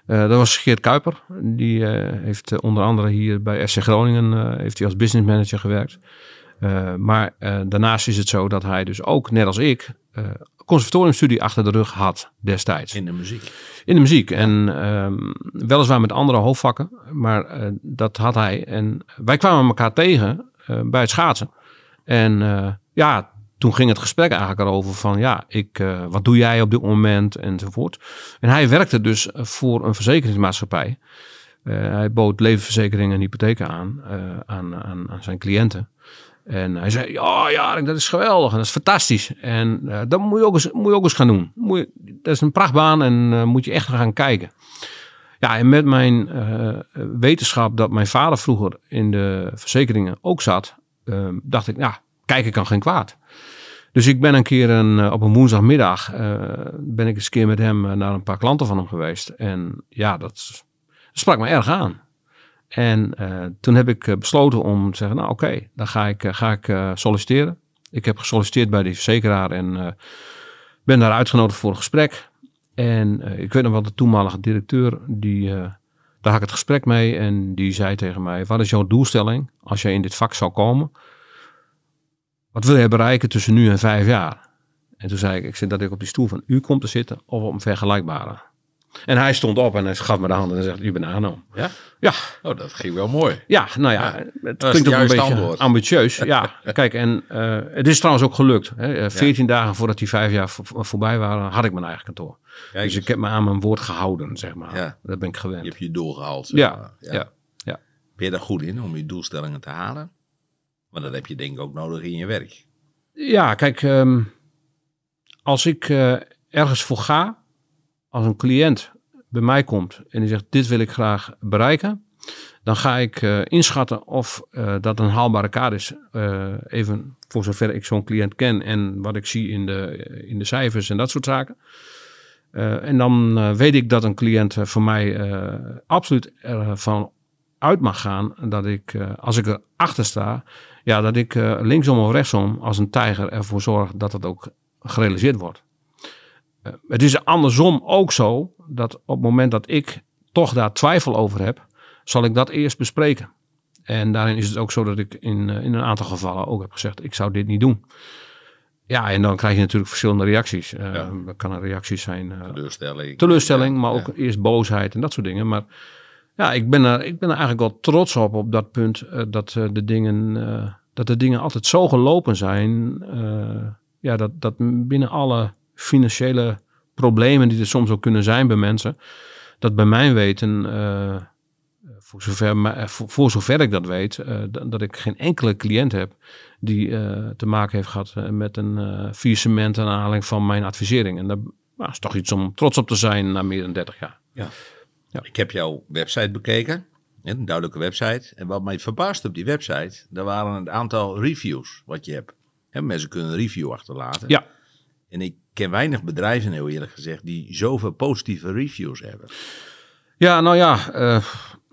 dat was Geert Kuiper. Die heeft onder andere hier bij SC Groningen heeft hij als business manager gewerkt. Maar daarnaast is het zo dat hij dus ook, net als ik, conservatoriumstudie achter de rug had destijds. In de muziek. In de muziek. En ehm, weliswaar met andere hoofdvakken, maar dat had hij. En wij kwamen elkaar tegen bij het schaatsen. En ja, toen ging het gesprek eigenlijk erover van ja, ik, eh, wat doe jij op dit moment enzovoort. En hij werkte dus voor een verzekeringsmaatschappij. Eh, hij bood levensverzekeringen en hypotheken aan, eh, aan, aan, zijn cliënten. En hij zei, ja, ja, dat is geweldig en dat is fantastisch. En eh, dat moet je, ook eens, moet je ook eens gaan doen. Moet je, dat is een prachtbaan en eh, moet je echt gaan kijken. Ja, en met mijn eh, wetenschap dat mijn vader vroeger in de verzekeringen ook zat, eh, dacht ik, ja, kijken kan geen kwaad. Dus ik ben een keer een, eh, op een woensdagmiddag, eh, ben ik eens een keer met hem eh, naar een paar klanten van hem geweest. En ja, dat sprak me erg aan. En toen heb ik besloten om te zeggen, nou oké, dan ga ik, ga ik solliciteren. Ik heb gesolliciteerd bij die verzekeraar en ben daar uitgenodigd voor een gesprek. En ik weet nog wel, de toenmalige directeur, die, daar had ik het gesprek mee. En die zei tegen mij, wat is jouw doelstelling als jij in dit vak zou komen? Wat wil je bereiken tussen nu en vijf jaar? En toen zei ik, ik zit dat ik op die stoel van u kom te zitten of op een vergelijkbare. En hij stond op en hij gaf me de hand en zegt, u bent aano. Ja? Ja, Oh, dat ging wel mooi. ja, nou ja, Ja, het klinkt ook een beetje antwoord. ambitieus. Ja, kijk, en eh, het is trouwens ook gelukt. Hè. Eh, 14 dagen voordat die vijf jaar vo- voorbij waren, had ik mijn eigen kantoor. Kijk dus ik heb me aan mijn woord gehouden, zeg maar. Ja. Dat ben ik gewend. Je hebt je doel gehaald. zeg ja, maar. ja, ja. Ben je daar goed in om je doelstellingen te halen? Want dat heb je denk ik ook nodig in je werk. Ja, kijk, ehm, als ik eh, ergens voor ga, als een cliënt bij mij komt en die zegt: Dit wil ik graag bereiken, dan ga ik eh, inschatten of eh, dat een haalbare kaart is. Even voor zover ik zo'n cliënt ken en wat ik zie in de, in de cijfers en dat soort zaken. En dan weet ik dat een cliënt voor mij absoluut ervan uit mag gaan dat ik, als ik erachter sta, ja, dat ik eh, linksom of rechtsom als een tijger ervoor zorg dat het ook gerealiseerd wordt. Eh, het is andersom ook zo dat op het moment dat ik toch daar twijfel over heb, zal ik dat eerst bespreken. En daarin is het ook zo dat ik in, eh, in een aantal gevallen ook heb gezegd, ik zou dit niet doen. Ja, en dan krijg je natuurlijk verschillende reacties. Uh, Ja. Dat kan een reactie zijn, Teleurstelling. teleurstelling, Ja, maar ja. ook eerst boosheid en dat soort dingen. Maar ja, ik ben er, ik ben er eigenlijk wel trots op, op dat punt, eh, dat, eh, de dingen, eh, dat de dingen altijd zo gelopen zijn. ja, dat, dat binnen alle financiële problemen die er soms ook kunnen zijn bij mensen, dat bij mijn weten, voor, zover, voor, zover ik dat weet, dat, dat ik geen enkele cliënt heb die te maken heeft gehad eh, met een eh faillissement aan van mijn advisering. En dat nou, is toch iets om trots op te zijn na meer dan 30 jaar. Ik heb jouw website bekeken. Een duidelijke website. En wat mij verbaast op die website, daar waren een aantal reviews wat je hebt. Mensen kunnen een review achterlaten. Ja, En ik ken weinig bedrijven, heel eerlijk gezegd, die zoveel positieve reviews hebben. ja nou ja, eh,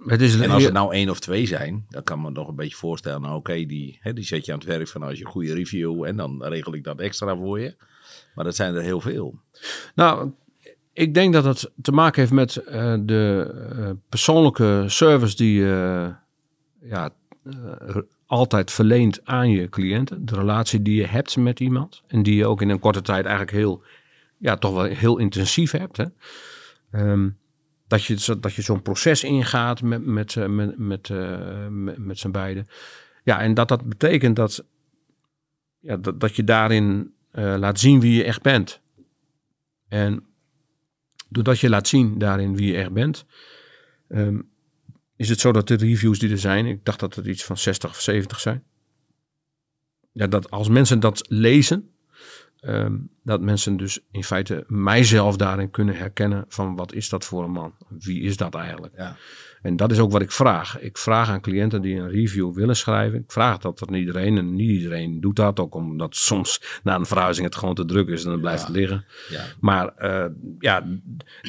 het is En als het nou één of twee zijn, dan kan me nog een beetje voorstellen, nou oké, die, hè, die zet je aan het werk van als je een goede review en dan regel ik dat extra voor je. Maar dat zijn er heel veel. Nou, ik denk dat het te maken heeft met eh, de eh, persoonlijke service die je ja, eh, altijd verleent aan je cliënten. De relatie die je hebt met iemand. En die je ook in een korte tijd eigenlijk heel, ja, toch wel heel intensief hebt. Hè? Ehm, dat je, dat je zo'n proces ingaat met, met, met, met, met, met z'n beiden. Ja, en dat dat betekent dat, ja, dat, dat je daarin laat zien wie je echt bent. En doordat je laat zien daarin wie je echt bent, ehm, is het zo dat de reviews die er zijn, ik dacht dat het iets van 60 of 70 zijn. Ja, dat als mensen dat lezen, ehm, dat mensen dus in feite mijzelf daarin kunnen herkennen van wat is dat voor een man? Wie is dat eigenlijk? Ja. En dat is ook wat ik vraag. Ik vraag aan cliënten die een review willen schrijven. Ik vraag dat aan iedereen en niet iedereen doet dat. Ook omdat soms na een verhuizing het gewoon te druk is en dan blijft Ja. het liggen. Ja. Maar eh, ja,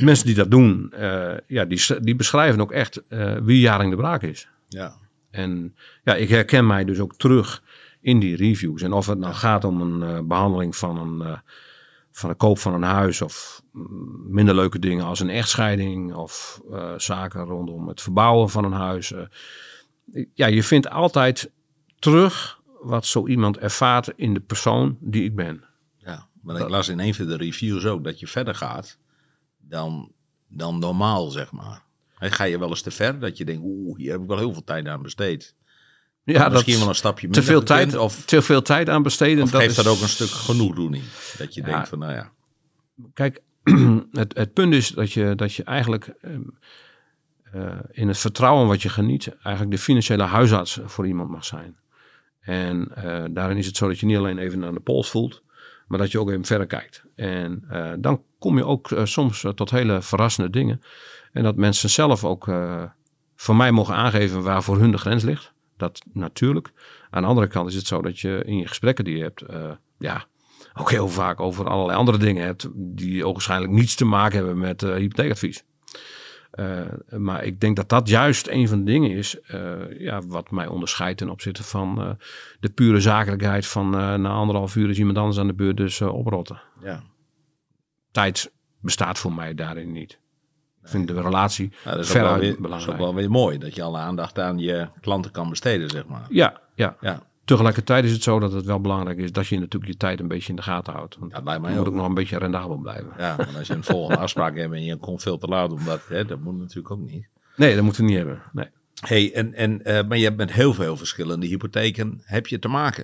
mensen die dat doen, eh, ja, die, die beschrijven ook echt eh, wie Jaring de Braak is. Ja. En ja, ik herken mij dus ook terug in die reviews. En of het nou gaat om een eh, behandeling van een, van de koop van een huis of minder leuke dingen als een echtscheiding of eh, zaken rondom het verbouwen van een huis. eh. ja, je vindt altijd terug wat zo iemand ervaart in de persoon die ik ben. Ja, maar ik las in een van de reviews ook dat je verder gaat dan, dan normaal, zeg maar. Ga je wel eens te ver dat je denkt, oeh, hier heb ik wel heel veel tijd aan besteed. Ja, Misschien wel een stapje te veel, tijd, Of, te veel tijd aan besteden. of geeft dat is- ook een stuk genoegdoening? Dat je Ja. denkt van, nou ja. Kijk, het, het punt is dat je, dat je eigenlijk ehm, eh, in het vertrouwen wat je geniet, eigenlijk de financiële huisarts voor iemand mag zijn. En eh, daarin is het zo dat je niet alleen even naar de pols voelt, maar dat je ook even verder kijkt. En eh, dan kom je ook soms tot hele verrassende dingen. En dat mensen zelf ook voor mij mogen aangeven waar voor hun de grens ligt. Dat natuurlijk. Aan de andere kant is het zo dat je in je gesprekken die je hebt, eh, ja, ook heel vaak over allerlei andere dingen hebt die ogenschijnlijk niets te maken hebben met eh, hypotheekadvies. Eh, maar ik denk dat dat juist een van de dingen is ja, wat mij onderscheidt ten opzichte van de pure zakelijkheid van na anderhalf uur is iemand anders aan de beurt, dus oprotten. ja. Tijd bestaat voor mij daarin niet. Ik vind de relatie Nou, dat is ook wel, veruit weer, dat is belangrijk. ook wel weer mooi dat je alle aandacht aan je klanten kan besteden, zeg maar. Ja, ja. Ja, Tegelijkertijd is het zo dat het wel belangrijk is dat je natuurlijk je tijd een beetje in de gaten houdt. Want Ja, mij je moet ook. ook nog een beetje rendabel blijven. ja want als je een volgende afspraak hebt en je komt veel te laat, omdat, hè, dat moet natuurlijk ook niet. Nee, dat moeten we niet hebben. Nee. Hey, en, en, eh, maar je hebt met heel veel verschillende hypotheken heb je te maken.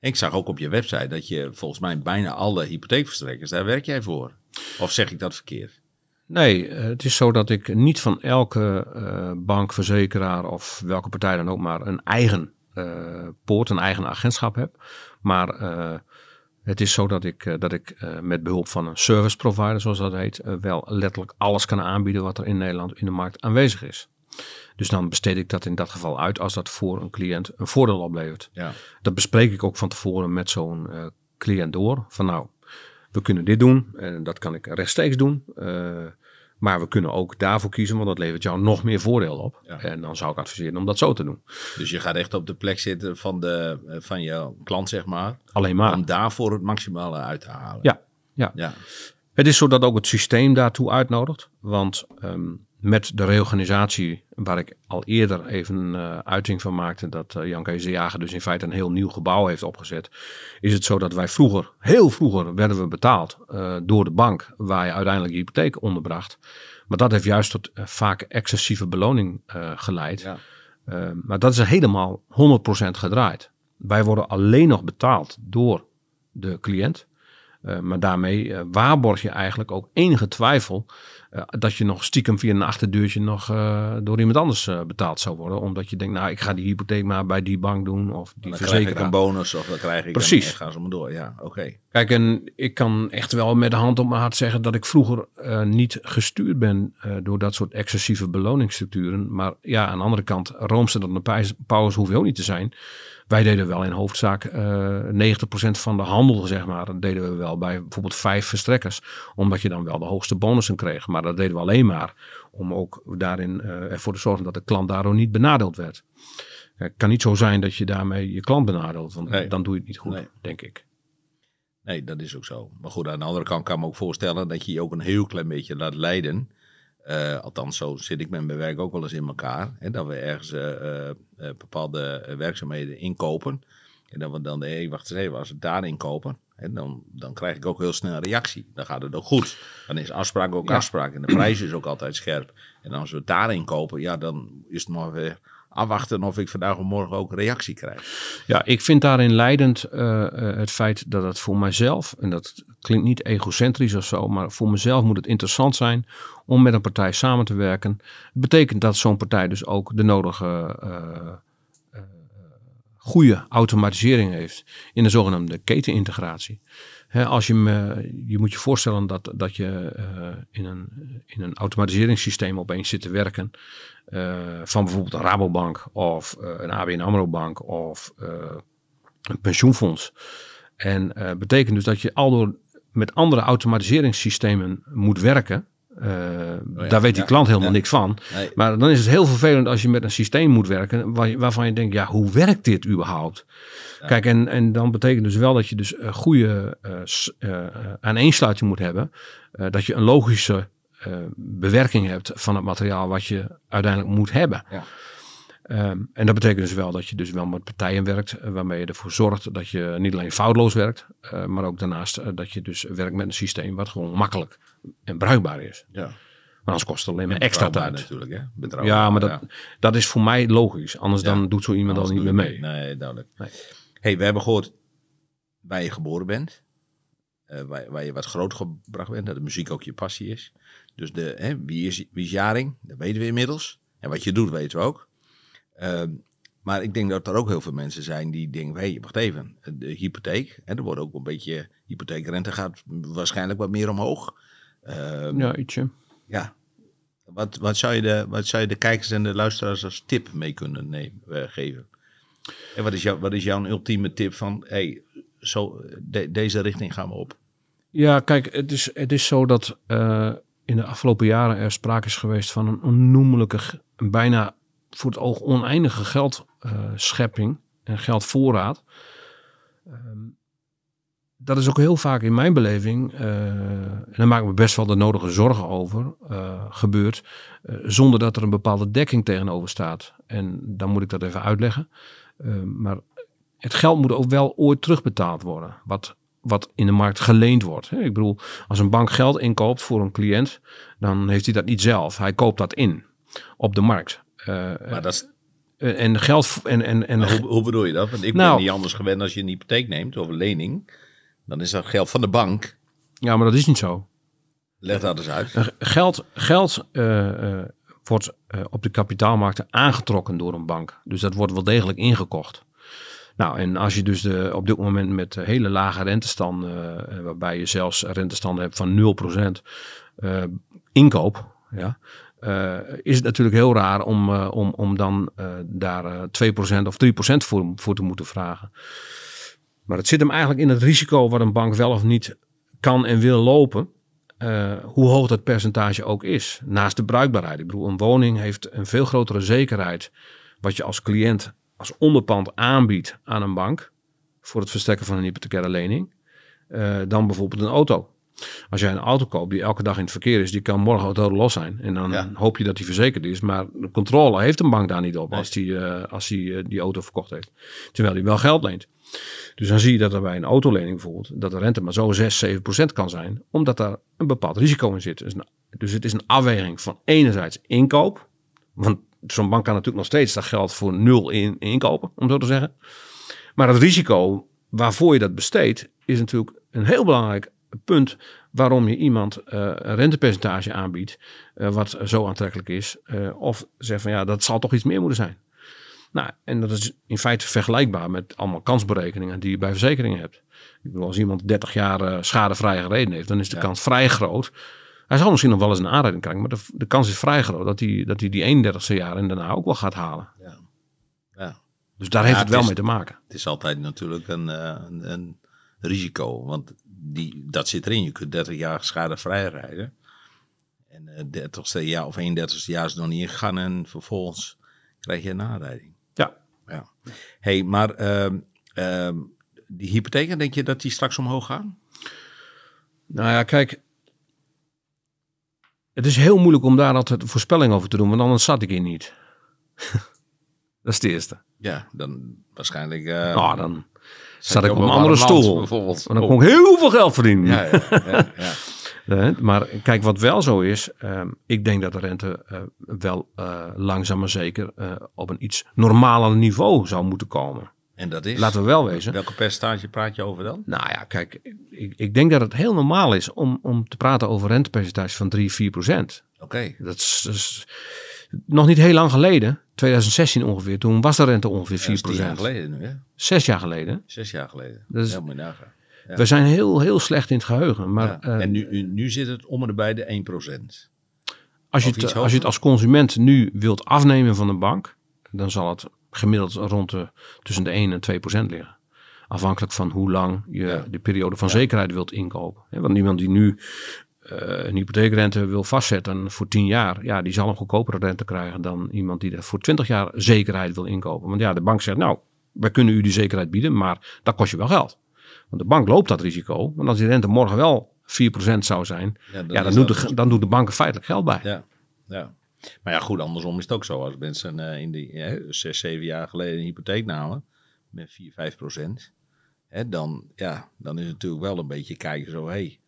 En ik zag ook op je website dat je volgens mij bijna alle hypotheekverstrekkers, daar werk jij voor. Of zeg ik dat verkeerd? Nee, eh, het is zo dat ik niet van elke eh, bank, verzekeraar of welke partij dan ook maar een eigen eh, poort, een eigen agentschap heb. Maar het is zo dat ik, dat ik met behulp van een service provider, zoals dat heet, wel letterlijk alles kan aanbieden wat er in Nederland in de markt aanwezig is. Dus dan besteed ik dat in dat geval uit als dat voor een cliënt een voordeel oplevert. Ja. Dat bespreek ik ook van tevoren met zo'n cliënt door. Van nou, we kunnen dit doen en dat kan ik rechtstreeks doen. eh, maar we kunnen ook daarvoor kiezen, want dat levert jou nog meer voordeel op. Ja. En dan zou ik adviseren om dat zo te doen. Dus je gaat echt op de plek zitten van, de, eh, van je klant, zeg maar. Alleen maar. Om daarvoor het maximale uit te halen. Ja, ja. ja. Het is zo dat ook het systeem daartoe uitnodigt. Want ehm, met de reorganisatie, waar ik al eerder even uh, uiting van maakte, dat uh, Jan Kees de Jager dus in feite een heel nieuw gebouw heeft opgezet, is het zo dat wij vroeger, heel vroeger, werden we betaald uh, door de bank, waar je uiteindelijk je hypotheek onderbracht. Maar dat heeft juist tot vaak excessieve beloning geleid. Ja. maar dat is helemaal 100% gedraaid. Wij worden alleen nog betaald door de cliënt. Maar daarmee waarborg je eigenlijk ook enige twijfel dat je nog stiekem via een achterdeurtje nog door iemand anders betaald zou worden. Omdat je denkt, nou ik ga die hypotheek maar bij die bank doen of die dan verzekeraar. krijg ik een bonus of dan krijg ik Precies. Een, gaan ze maar door. Ja, oké. Kijk, en ik kan echt wel met de hand op mijn hart zeggen dat ik vroeger niet gestuurd ben door dat soort excessieve beloningsstructuren. Maar ja, aan de andere kant, Roomstad en Pauwers hoeft ook niet te zijn. Wij deden wel in hoofdzaak uh, 90% van de handel, zeg maar. Dat deden we wel bij bijvoorbeeld vijf verstrekkers. Omdat je dan wel de hoogste bonussen kreeg. Maar dat deden we alleen maar om ook daarin uh, ervoor te zorgen dat de klant daardoor niet benadeeld werd. Het kan niet zo zijn dat je daarmee je klant benadeelt. Want Nee. dan doe je het niet goed, Nee. denk ik. Nee, dat is ook zo. Maar goed, aan de andere kant kan ik me ook voorstellen dat je je ook een heel klein beetje laat leiden. Eh, althans, zo zit ik met mijn werk ook wel eens in elkaar. Hè, dat we ergens eh, eh, bepaalde werkzaamheden inkopen. En dat we dan, hé, wacht eens even, als we daar inkopen, hè, dan, dan krijg ik ook heel snel een reactie. Dan gaat het ook goed. Dan is afspraak ook Ja. afspraak. En de prijs is ook altijd scherp. En als we het daarin kopen, ja, dan is het maar weer afwachten of ik vandaag of morgen ook reactie krijg. Ja, ik vind daarin leidend eh, eh, het feit dat het voor mijzelf, en dat klinkt niet egocentrisch of zo, maar voor mezelf moet het interessant zijn om met een partij samen te werken. Betekent dat zo'n partij dus ook de nodige eh, goede automatisering heeft in de zogenaamde ketenintegratie. Als je, je moet je voorstellen dat, dat je in, een, in een automatiseringssysteem opeens zit te werken. Eh, van bijvoorbeeld een Rabobank of eh, een ABN AMRO bank of eh, een pensioenfonds. En betekent dus dat je aldoor met andere automatiseringssystemen moet werken. Eh, daar weet die ja, klant helemaal ja. niks van. Nee. Maar dan is het heel vervelend als je met een systeem moet werken waar waarvan je denkt, ja, hoe werkt dit überhaupt? Kijk, en, en dan betekent dus wel dat je dus een goede aaneensluiting moet hebben. Dat je een logische eh, bewerking hebt van het materiaal wat je uiteindelijk moet hebben. Ja. Ehm, en dat betekent dus wel dat je dus wel met partijen werkt, eh, waarmee je ervoor zorgt dat je niet alleen foutloos werkt, eh, maar ook daarnaast dat je dus werkt met een systeem wat gewoon makkelijk en bruikbaar is. Ja. Maar anders kost het alleen maar extra tijd. natuurlijk, hè? Betrouwbaar, Ja, maar dat, ja. dat is voor mij logisch. Anders Ja. dan doet zo iemand al niet meer mee. Nee, duidelijk. Nee. hey, we hebben gehoord waar je geboren bent. Eh, waar, waar je wat groot gebracht bent. Dat de muziek ook je passie is. Dus de, hè, wie, is, wie is Jaring? Dat weten we inmiddels. En wat je doet, weten we ook. Ehm, maar ik denk dat er ook heel veel mensen zijn die denken... Hé, hey, wacht even. De hypotheek. Hè, er wordt ook een beetje... Hypotheekrente gaat waarschijnlijk wat meer omhoog. Ehm, Ja, ietsje. ja. Wat, wat, zou je de, wat zou je de kijkers en de luisteraars als tip mee kunnen nemen, eh, geven? En wat is, jouw, wat is jouw ultieme tip van, hey, zo, de- deze richting gaan we op? Ja, kijk, het is, het is zo dat eh, in de afgelopen jaren er sprake is geweest van een onnoemelijke, bijna voor het oog oneindige geldschepping en geldvoorraad. Ehm, dat is ook heel vaak in mijn beleving, eh, en daar maak ik me best wel de nodige zorgen over, eh, gebeurd, eh, zonder dat er een bepaalde dekking tegenover staat. En dan moet ik dat even uitleggen. Eh, maar het geld moet ook wel ooit terugbetaald worden. Wat, wat in de markt geleend wordt. Ik bedoel, als een bank geld inkoopt voor een cliënt, dan heeft hij dat niet zelf. Hij koopt dat in op de markt. Eh, Maar dat is, eh, en geld en, en, en hoe, hoe bedoel je dat? Want ik Nou- ben niet anders gewend als je een hypotheek neemt of een lening. Dan is dat geld van de bank. ja, maar dat is niet zo. Leg dat eens uit. Eh, Geld, geld wordt op de kapitaalmarkten aangetrokken door een bank. Dus dat wordt wel degelijk ingekocht. Nou, en als je dus de, op dit moment met eh, hele lage rentestanden, eh, waarbij je zelfs rentestanden hebt van 0% eh inkoop, ja, eh, is het natuurlijk heel raar om, eh, om, om dan eh, daar eh 2% of 3% voor, voor te moeten vragen. Maar het zit hem eigenlijk in het risico wat een bank wel of niet kan en wil lopen. eh, hoe hoog dat percentage ook is. Naast de bruikbaarheid. Ik bedoel, een woning heeft een veel grotere zekerheid. Wat je als cliënt als onderpand aanbiedt aan een bank. voor het verstrekken van een hypothecaire lening. eh, dan bijvoorbeeld een auto. Als jij een auto koopt die elke dag in het verkeer is, die kan morgen auto los zijn. En dan Ja. hoop je dat die verzekerd is. Maar de controle heeft een bank daar niet op Nee. als die, eh, als die eh, die auto verkocht heeft. Terwijl hij wel geld leent. Dus dan zie je dat er bij een autolening bijvoorbeeld, dat de rente maar zo 6, 7 procent kan zijn. Omdat daar een bepaald risico in zit. Dus, dus het is een afweging van enerzijds inkoop. Want zo'n bank kan natuurlijk nog steeds dat geld voor nul in, inkopen, om zo te zeggen. Maar het risico waarvoor je dat besteedt, is natuurlijk een heel belangrijk punt waarom je iemand eh, een rentepercentage aanbiedt, eh, wat zo aantrekkelijk is. eh, of zegt van ja, dat zal toch iets meer moeten zijn. Nou, en dat is in feite vergelijkbaar met allemaal kansberekeningen die je bij verzekeringen hebt. Ik bedoel, als iemand 30 jaar schadevrij gereden heeft, dan is de Ja. kans vrij groot. Hij zal misschien nog wel eens een aanrijding krijgen, maar de, de kans is vrij groot dat hij, dat hij die 31ste jaar en daarna ook wel gaat halen. Ja. Ja. Dus daar heeft Ja, het wel mee te maken. Het is altijd natuurlijk een, eh, een, een risico, want die, dat zit erin. Je kunt 30 jaar schadevrij rijden. En eh 30ste jaar of 31ste jaar is nog niet ingegaan en vervolgens krijg je een aanrijding. Ja. Ja. hey, maar ehm, ehm, die hypotheken, denk je dat die straks omhoog gaan? Nou ja, kijk. Het is heel moeilijk om daar altijd een voorspelling over te doen, want anders zat ik hier niet. dat is de eerste. Ja, dan waarschijnlijk. eh, nou, dan zat ik op een andere stoel. bijvoorbeeld. Dan kon ik heel veel geld verdienen. Ja, ja, ja. Eh, Maar kijk, wat wel zo is, ehm, ik denk dat de rente eh, wel langzaam maar zeker op een iets normaler niveau zou moeten komen. En dat is. Laten we wel wezen. Welke percentage praat je over dan? Nou ja, kijk, ik, ik denk dat het heel normaal is om, om te praten over rentepercentages van 3, 4 procent. Oké. Dat is, nog niet heel lang geleden, 2016 ongeveer, toen was de rente ongeveer 4 Dat is tien jaar procent. geleden nu, hè? Zes jaar geleden. Zes jaar geleden. Dat is- Ja, moet nagaan. Ja. We zijn heel, heel slecht in het geheugen. Maar Ja. eh, en nu, nu, zit het om en bij de 1%. Als je, het, als je het als consument nu wilt afnemen van de bank, dan zal het gemiddeld rond de, tussen de 1 en 2 procent liggen. Afhankelijk van hoe lang je Ja. de periode van zekerheid wilt inkopen. Want iemand die nu eh, een hypotheekrente wil vastzetten voor 10 jaar, ja, die zal een goedkopere rente krijgen dan iemand die er voor 20 jaar zekerheid wil inkopen. Want ja, de bank zegt, nou, wij kunnen u die zekerheid bieden, maar dat kost je wel geld. Want de bank loopt dat risico. Want als die rente morgen wel 4% zou zijn, Ja, ja, dan, doet de, dan doet de bank er feitelijk geld bij. Ja, ja. Maar ja, goed, andersom is het ook zo. Als mensen eh, in die eh, zes, zeven jaar geleden een hypotheek namen met 4, 5 procent, hè, dan, ja, dan is het natuurlijk wel een beetje kijken zo, hé, hey,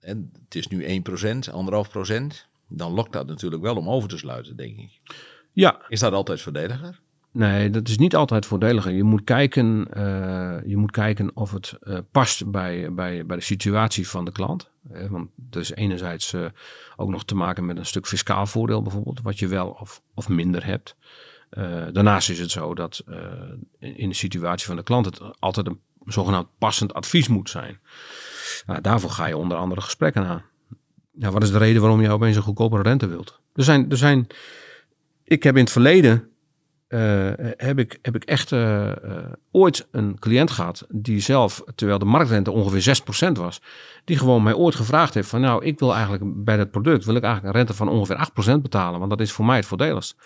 en het is nu 1 procent, anderhalf procent, dan lokt dat natuurlijk wel om over te sluiten, denk ik. Ja, Is dat altijd verdediger? Nee, dat is niet altijd voordeliger. Je moet kijken, eh, je moet kijken of het eh, past bij, bij, bij de situatie van de klant. Want er is enerzijds eh, ook nog te maken met een stuk fiscaal voordeel bijvoorbeeld, wat je wel of, of minder hebt. Daarnaast is het zo dat in, de situatie van de klant het altijd een zogenaamd passend advies moet zijn. Nou, daarvoor ga je onder andere gesprekken aan. Ja, wat is de reden waarom je opeens een goedkopere rente wilt? Er zijn, er zijn, ik heb in het verleden eh, heb, ik, heb ik echt eh, eh, ooit een cliënt gehad die zelf, terwijl de marktrente ongeveer 6% was, die gewoon mij ooit gevraagd heeft van nou, ik wil eigenlijk bij dat product, wil ik eigenlijk een rente van ongeveer 8% betalen, want dat is voor mij het voordeligst.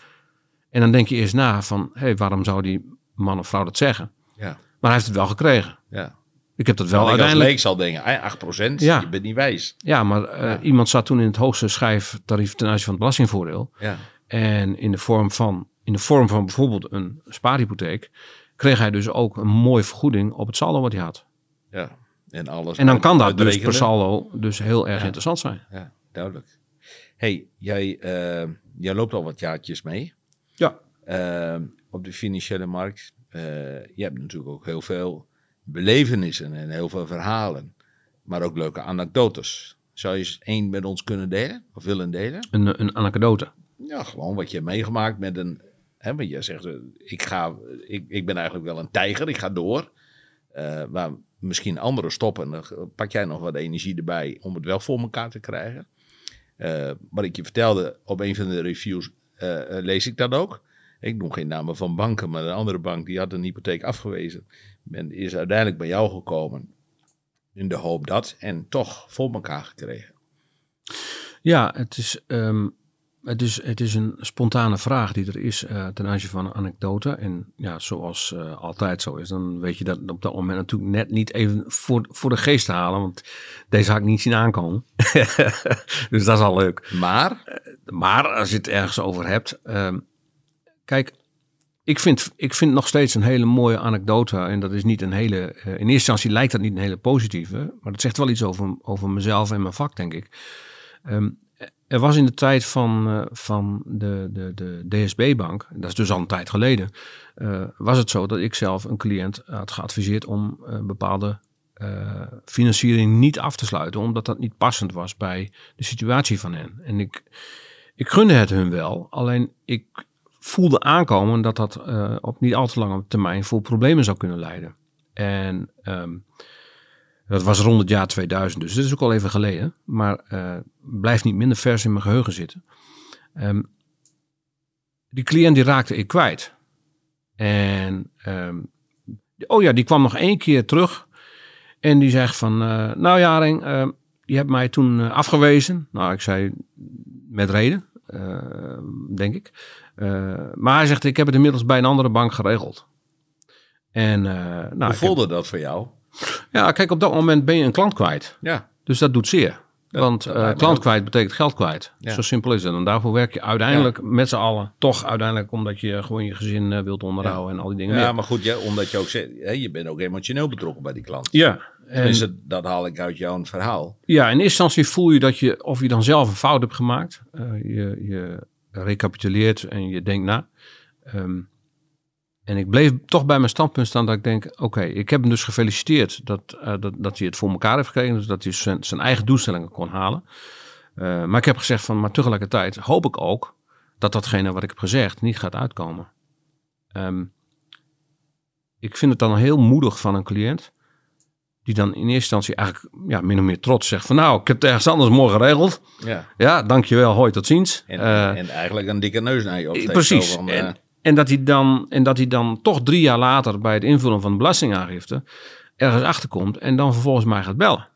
En dan denk je eerst na van, hé, hey, waarom zou die man of vrouw dat zeggen? Ja, Maar hij heeft het wel gekregen. ja. Ik heb dat wel ik uiteindelijk... leek zal denken, eh, 8 procent, Ja. je bent niet wijs. Ja, maar Ja. iemand zat toen in het hoogste schijftarief ten aanzien van het belastingvoordeel. Ja, En in de vorm van, in de vorm van bijvoorbeeld een spaarhypotheek, kreeg hij dus ook een mooie vergoeding op het saldo wat hij had. ja. En alles. En dan kan dat dus per saldo dus heel erg Ja. interessant zijn. Ja, duidelijk. hey, jij, eh, jij loopt al wat jaartjes mee. Ja. eh, op de financiële markt. Eh, je hebt natuurlijk ook heel veel belevenissen en heel veel verhalen. Maar ook leuke anekdotes. Zou je eens één met ons kunnen delen? Of willen delen? Een, een anekdote. Ja, gewoon wat je hebt meegemaakt met een... Hè, want jij zegt, eh, ik, ga, ik, ik ben eigenlijk wel een tijger, ik ga door. Eh, waar misschien anderen stoppen, dan pak jij nog wat energie erbij om het wel voor elkaar te krijgen. Eh, wat ik je vertelde op een van de reviews, lees ik dat ook. Ik noem geen namen van banken, maar een andere bank die had een hypotheek afgewezen. En is uiteindelijk bij jou gekomen in de hoop dat en toch voor elkaar gekregen. Ja, het is. ehm, het is, het is een spontane vraag die er is eh, ten aanzien van een anekdote. En ja, zoals eh, altijd zo is, dan weet je dat op dat moment natuurlijk net niet even voor, voor de geest te halen. Want deze had ik niet zien aankomen. dus dat is al leuk. Maar, Maar als je het ergens over hebt. ehm, kijk, ik vind, ik vind nog steeds een hele mooie anekdote. En dat is niet een hele. eh, in eerste instantie lijkt dat niet een hele positieve. Maar dat zegt wel iets over, over mezelf en mijn vak, denk ik. Ehm, er was in de tijd van, eh, van de, de, de DSB-bank, dat is dus al een tijd geleden, eh, was het zo dat ik zelf een cliënt had geadviseerd om eh, bepaalde financiering niet af te sluiten, omdat dat niet passend was bij de situatie van hen. En ik, ik gunde het hun wel, alleen ik voelde aankomen dat dat op niet al te lange termijn voor problemen zou kunnen leiden. En ehm, dat was rond het jaar 2000, dus dat is ook al even geleden. Maar eh, blijft niet minder vers in mijn geheugen zitten. Ehm, die cliënt die raakte ik kwijt. En ehm, oh ja, die kwam nog één keer terug. En die zegt van, eh, nou Jaring, eh, je hebt mij toen eh, afgewezen. Nou, ik zei met reden, denk ik. Maar hij zegt, ik heb het inmiddels bij een andere bank geregeld. En, nou, hoe heb- voelde dat voor jou? Ja, kijk, op dat moment ben je een klant kwijt. Ja, Dus dat doet zeer. Dat- Want dat eh, klant kwijt betekent geld kwijt. Ja. Zo simpel is het. En daarvoor werk je uiteindelijk met z'n allen. Toch uiteindelijk omdat je gewoon je gezin eh, wilt onderhouden en al die dingen ja meer. maar goed, ja, omdat je ook zegt, hè, je bent ook emotioneel betrokken bij die klant. Ja. En, dat haal ik uit jouw verhaal. ja, in eerste instantie voel je dat je, of je dan zelf een fout hebt gemaakt. Eh, je, je recapituleert en je denkt na. Ehm, en ik bleef toch bij mijn standpunt staan dat ik denk, oké, ik heb hem dus gefeliciteerd dat, eh, dat, dat hij het voor elkaar heeft gekregen. Dus dat hij zijn, zijn eigen doelstellingen kon halen. Eh, maar ik heb gezegd van, maar tegelijkertijd hoop ik ook dat datgene wat ik heb gezegd niet gaat uitkomen. Ehm, ik vind het dan heel moedig van een cliënt die dan in eerste instantie eigenlijk ja, min of meer trots zegt van nou, ik heb het ergens anders morgen geregeld. Ja. Ja, dankjewel, hoi, tot ziens. En, Eh, en eigenlijk een dikke neus naar je opsteekt. Precies. van, eh, en, en, dat hij dan, en dat hij dan toch drie jaar later bij het invullen van de belastingaangifte ergens achterkomt en dan vervolgens mij gaat bellen.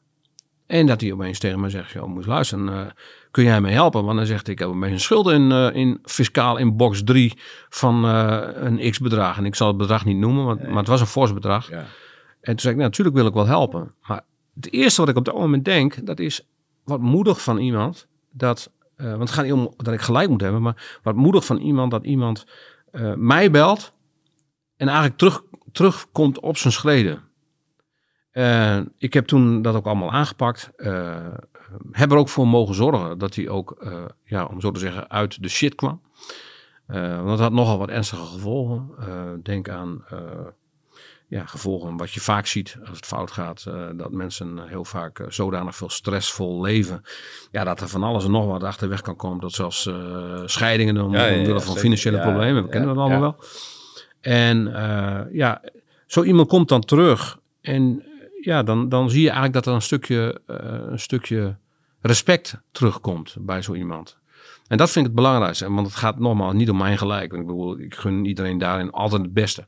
En dat hij opeens tegen me zegt, joh, moet luisteren, eh, kun jij mij helpen? Want dan zegt hij, ik heb opeens een schuld in, eh, in fiscaal in box 3 van eh, een x-bedrag. En ik zal het bedrag niet noemen, want, maar het was een fors bedrag. ja. En toen zei ik, nou, natuurlijk wil ik wel helpen. Maar het eerste wat ik op dat moment denk, dat is wat moedig van iemand. Dat, want het gaat niet om dat ik gelijk moet hebben, maar wat moedig van iemand dat iemand eh, mij belt en eigenlijk terug, terugkomt op zijn schreden. Eh, ik heb toen dat ook allemaal aangepakt. eh, heb er ook voor mogen zorgen dat hij ook, ja, om zo te zeggen, uit de shit kwam. Want dat had nogal wat ernstige gevolgen. Denk aan ja, gevolgen wat je vaak ziet als het fout gaat. eh, dat mensen heel vaak eh, zodanig veel stressvol leven. Ja, dat er van alles en nog wat achterweg kan komen. Dat zelfs eh, scheidingen om, Ja, ja, ja, omwille van financiële problemen. We kennen dat allemaal wel. En ja, zo iemand komt dan terug. En ja, dan, dan zie je eigenlijk dat er een stukje, een stukje respect terugkomt bij zo iemand. En dat vind ik het belangrijkste. Want het gaat nogmaals niet om mijn gelijk. Want ik bedoel, ik gun iedereen daarin altijd het beste.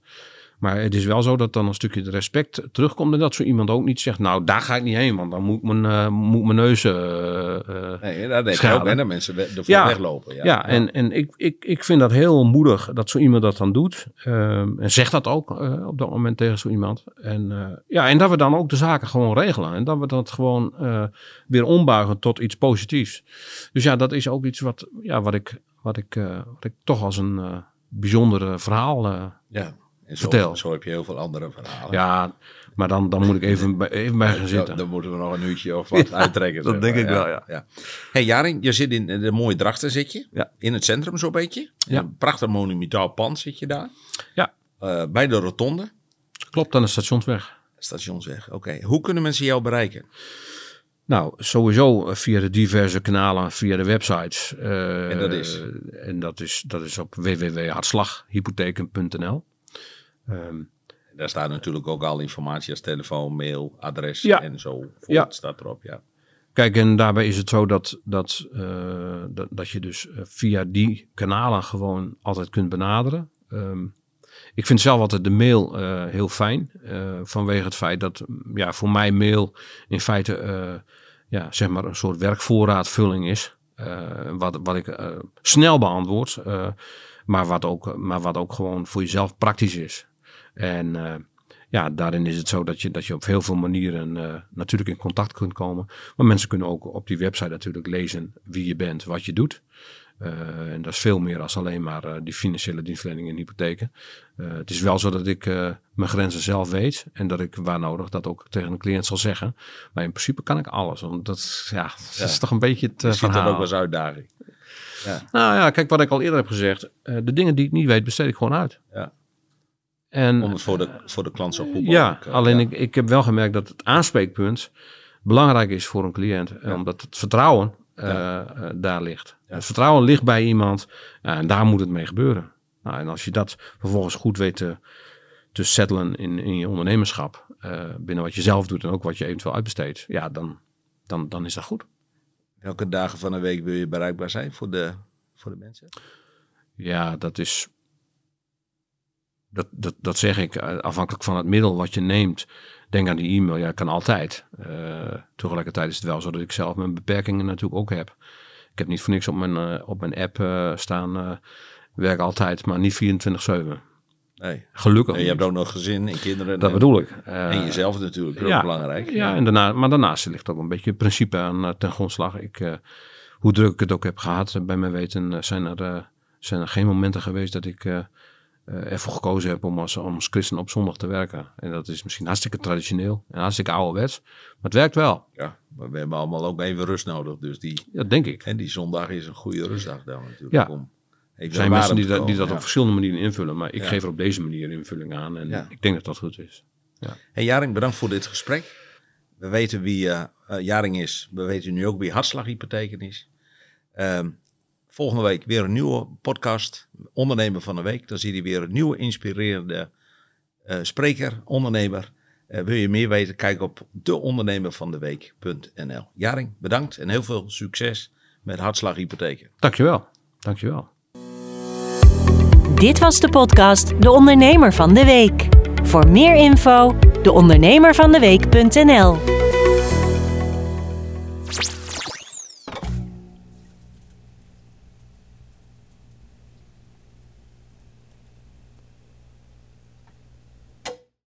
Maar het is wel zo dat dan een stukje respect terugkomt. En dat zo iemand ook niet zegt, nou daar ga ik niet heen. Want dan moet mijn, eh, moet mijn neus... eh, eh, Nee, daar denk Schade. ook dat mensen ervoor Ja. weglopen. Ja, ja, en, en ik, ik, ik vind dat heel moedig dat zo iemand dat dan doet. Ehm, en zegt dat ook op dat moment tegen zo iemand. En, ja, en dat we dan ook de zaken gewoon regelen. En dat we dat gewoon weer ombuigen tot iets positiefs. Dus ja, dat is ook iets wat, ja, wat, ik, wat, ik, wat ik toch als een bijzonder verhaal... Ja. En zo, Vertel. zo heb je heel veel andere verhalen. ja, maar dan, dan moet ik even, bij- even bij gaan zitten. dan moeten we nog een uurtje of wat uittrekken. dat denk maar. ik wel, ja. hey, Jaring, je zit in de mooie Drachten, zit je? Ja. In het centrum zo'n beetje. In. Een prachtig monumentaal pand zit je daar. Ja. Eh, bij de rotonde. Klopt, aan de stationsweg. Stationsweg. Oké. Hoe kunnen mensen jou bereiken? Nou, sowieso eh, via de diverse kanalen, via de websites. Eh, En dat is? En dat is, dat is op www.hartslaghypotheken.nl. Ehm, Daar staat natuurlijk ook al informatie als telefoon, mail, adres Ja. en zo. Ja. staat erop, ja. kijk, en daarbij is het zo dat, dat, eh, dat, dat je dus eh, via die kanalen gewoon altijd kunt benaderen. Ehm, ik vind zelf altijd de mail eh, heel fijn. vanwege het feit dat mm, ja, voor mij mail in feite ja, zeg maar een soort werkvoorraadvulling is. Wat, wat ik snel beantwoord, maar, wat ook, maar wat ook gewoon voor jezelf praktisch is. En eh, ja, daarin is het zo dat je, dat je op heel veel manieren eh, natuurlijk in contact kunt komen. Maar mensen kunnen ook op die website natuurlijk lezen wie je bent, wat je doet. Eh, en dat is veel meer dan alleen maar die financiële dienstverlening en hypotheken. Het is wel zo dat ik mijn grenzen zelf weet en dat ik waar nodig dat ook tegen een cliënt zal zeggen. Maar in principe kan ik alles. Want dat, is- ja, dat Ja. is toch een beetje het Je ziet dat ook als uitdaging. Ja. Nou ja, kijk wat ik al eerder heb gezegd. de dingen die ik niet weet, besteed ik gewoon uit. Ja. En Om het voor de, voor de klant zo goed ja, mogelijk, eh, alleen ja. Ik, ik heb wel gemerkt dat het aanspreekpunt belangrijk is voor een cliënt. eh, Ja. Omdat het vertrouwen eh, Ja. eh, daar ligt. Ja. Het vertrouwen ligt bij iemand ja, en daar moet het mee gebeuren. Nou, en als je dat vervolgens goed weet te, te settelen in, in je ondernemerschap, eh, binnen wat je zelf doet en ook wat je eventueel uitbesteedt, ja, dan, dan, dan is dat goed. Welke dagen van de week wil je bereikbaar zijn voor de, voor de mensen? Ja, dat is. Dat, dat, dat zeg ik eh, afhankelijk van het middel wat je neemt. Denk aan die e-mail, ja, kan altijd. Eh, tegelijkertijd is het wel zo dat ik zelf mijn beperkingen natuurlijk ook heb. Ik heb niet voor niks op mijn, eh, op mijn app eh, staan. werk altijd, maar niet 24-7. Nee. Gelukkig. En je hebt ook nog gezin en kinderen. dat en, bedoel ik. En jezelf natuurlijk, ook ja, belangrijk. Ja, en daarna, maar daarnaast ligt ook een beetje het principe aan ten grondslag. Ik, hoe druk ik het ook heb gehad, eh, bij mijn weten zijn, er, zijn er geen momenten geweest dat ik ervoor gekozen heb om als, om als christen op zondag te werken. En dat is misschien hartstikke traditioneel en hartstikke ouderwets, maar het werkt wel. Ja, maar we hebben allemaal ook even rust nodig. Dus die, Dat denk ik. en die zondag is een goede rustdag dan natuurlijk. Ja. Om Er zijn mensen die, dat, die dat op verschillende manieren invullen, maar ik Ja. geef er op deze manier invulling aan en Ja. ik denk dat dat goed is. Hey Jaring, bedankt voor dit gesprek. We weten wie eh, eh, Jaring is. We weten nu ook wie hartslaghypotheken is. Ehm, volgende week weer een nieuwe podcast. Ondernemer van de week. Dan zie je weer een nieuwe inspirerende eh, spreker, ondernemer. Eh, wil je meer weten? Kijk op deondernemervandeweek.nl. Jaring, bedankt en heel veel succes met hartslaghypotheken. Dankjewel. Dankjewel. Dit was de podcast De Ondernemer van de Week. Voor meer info, deondernemervandeweek.nl.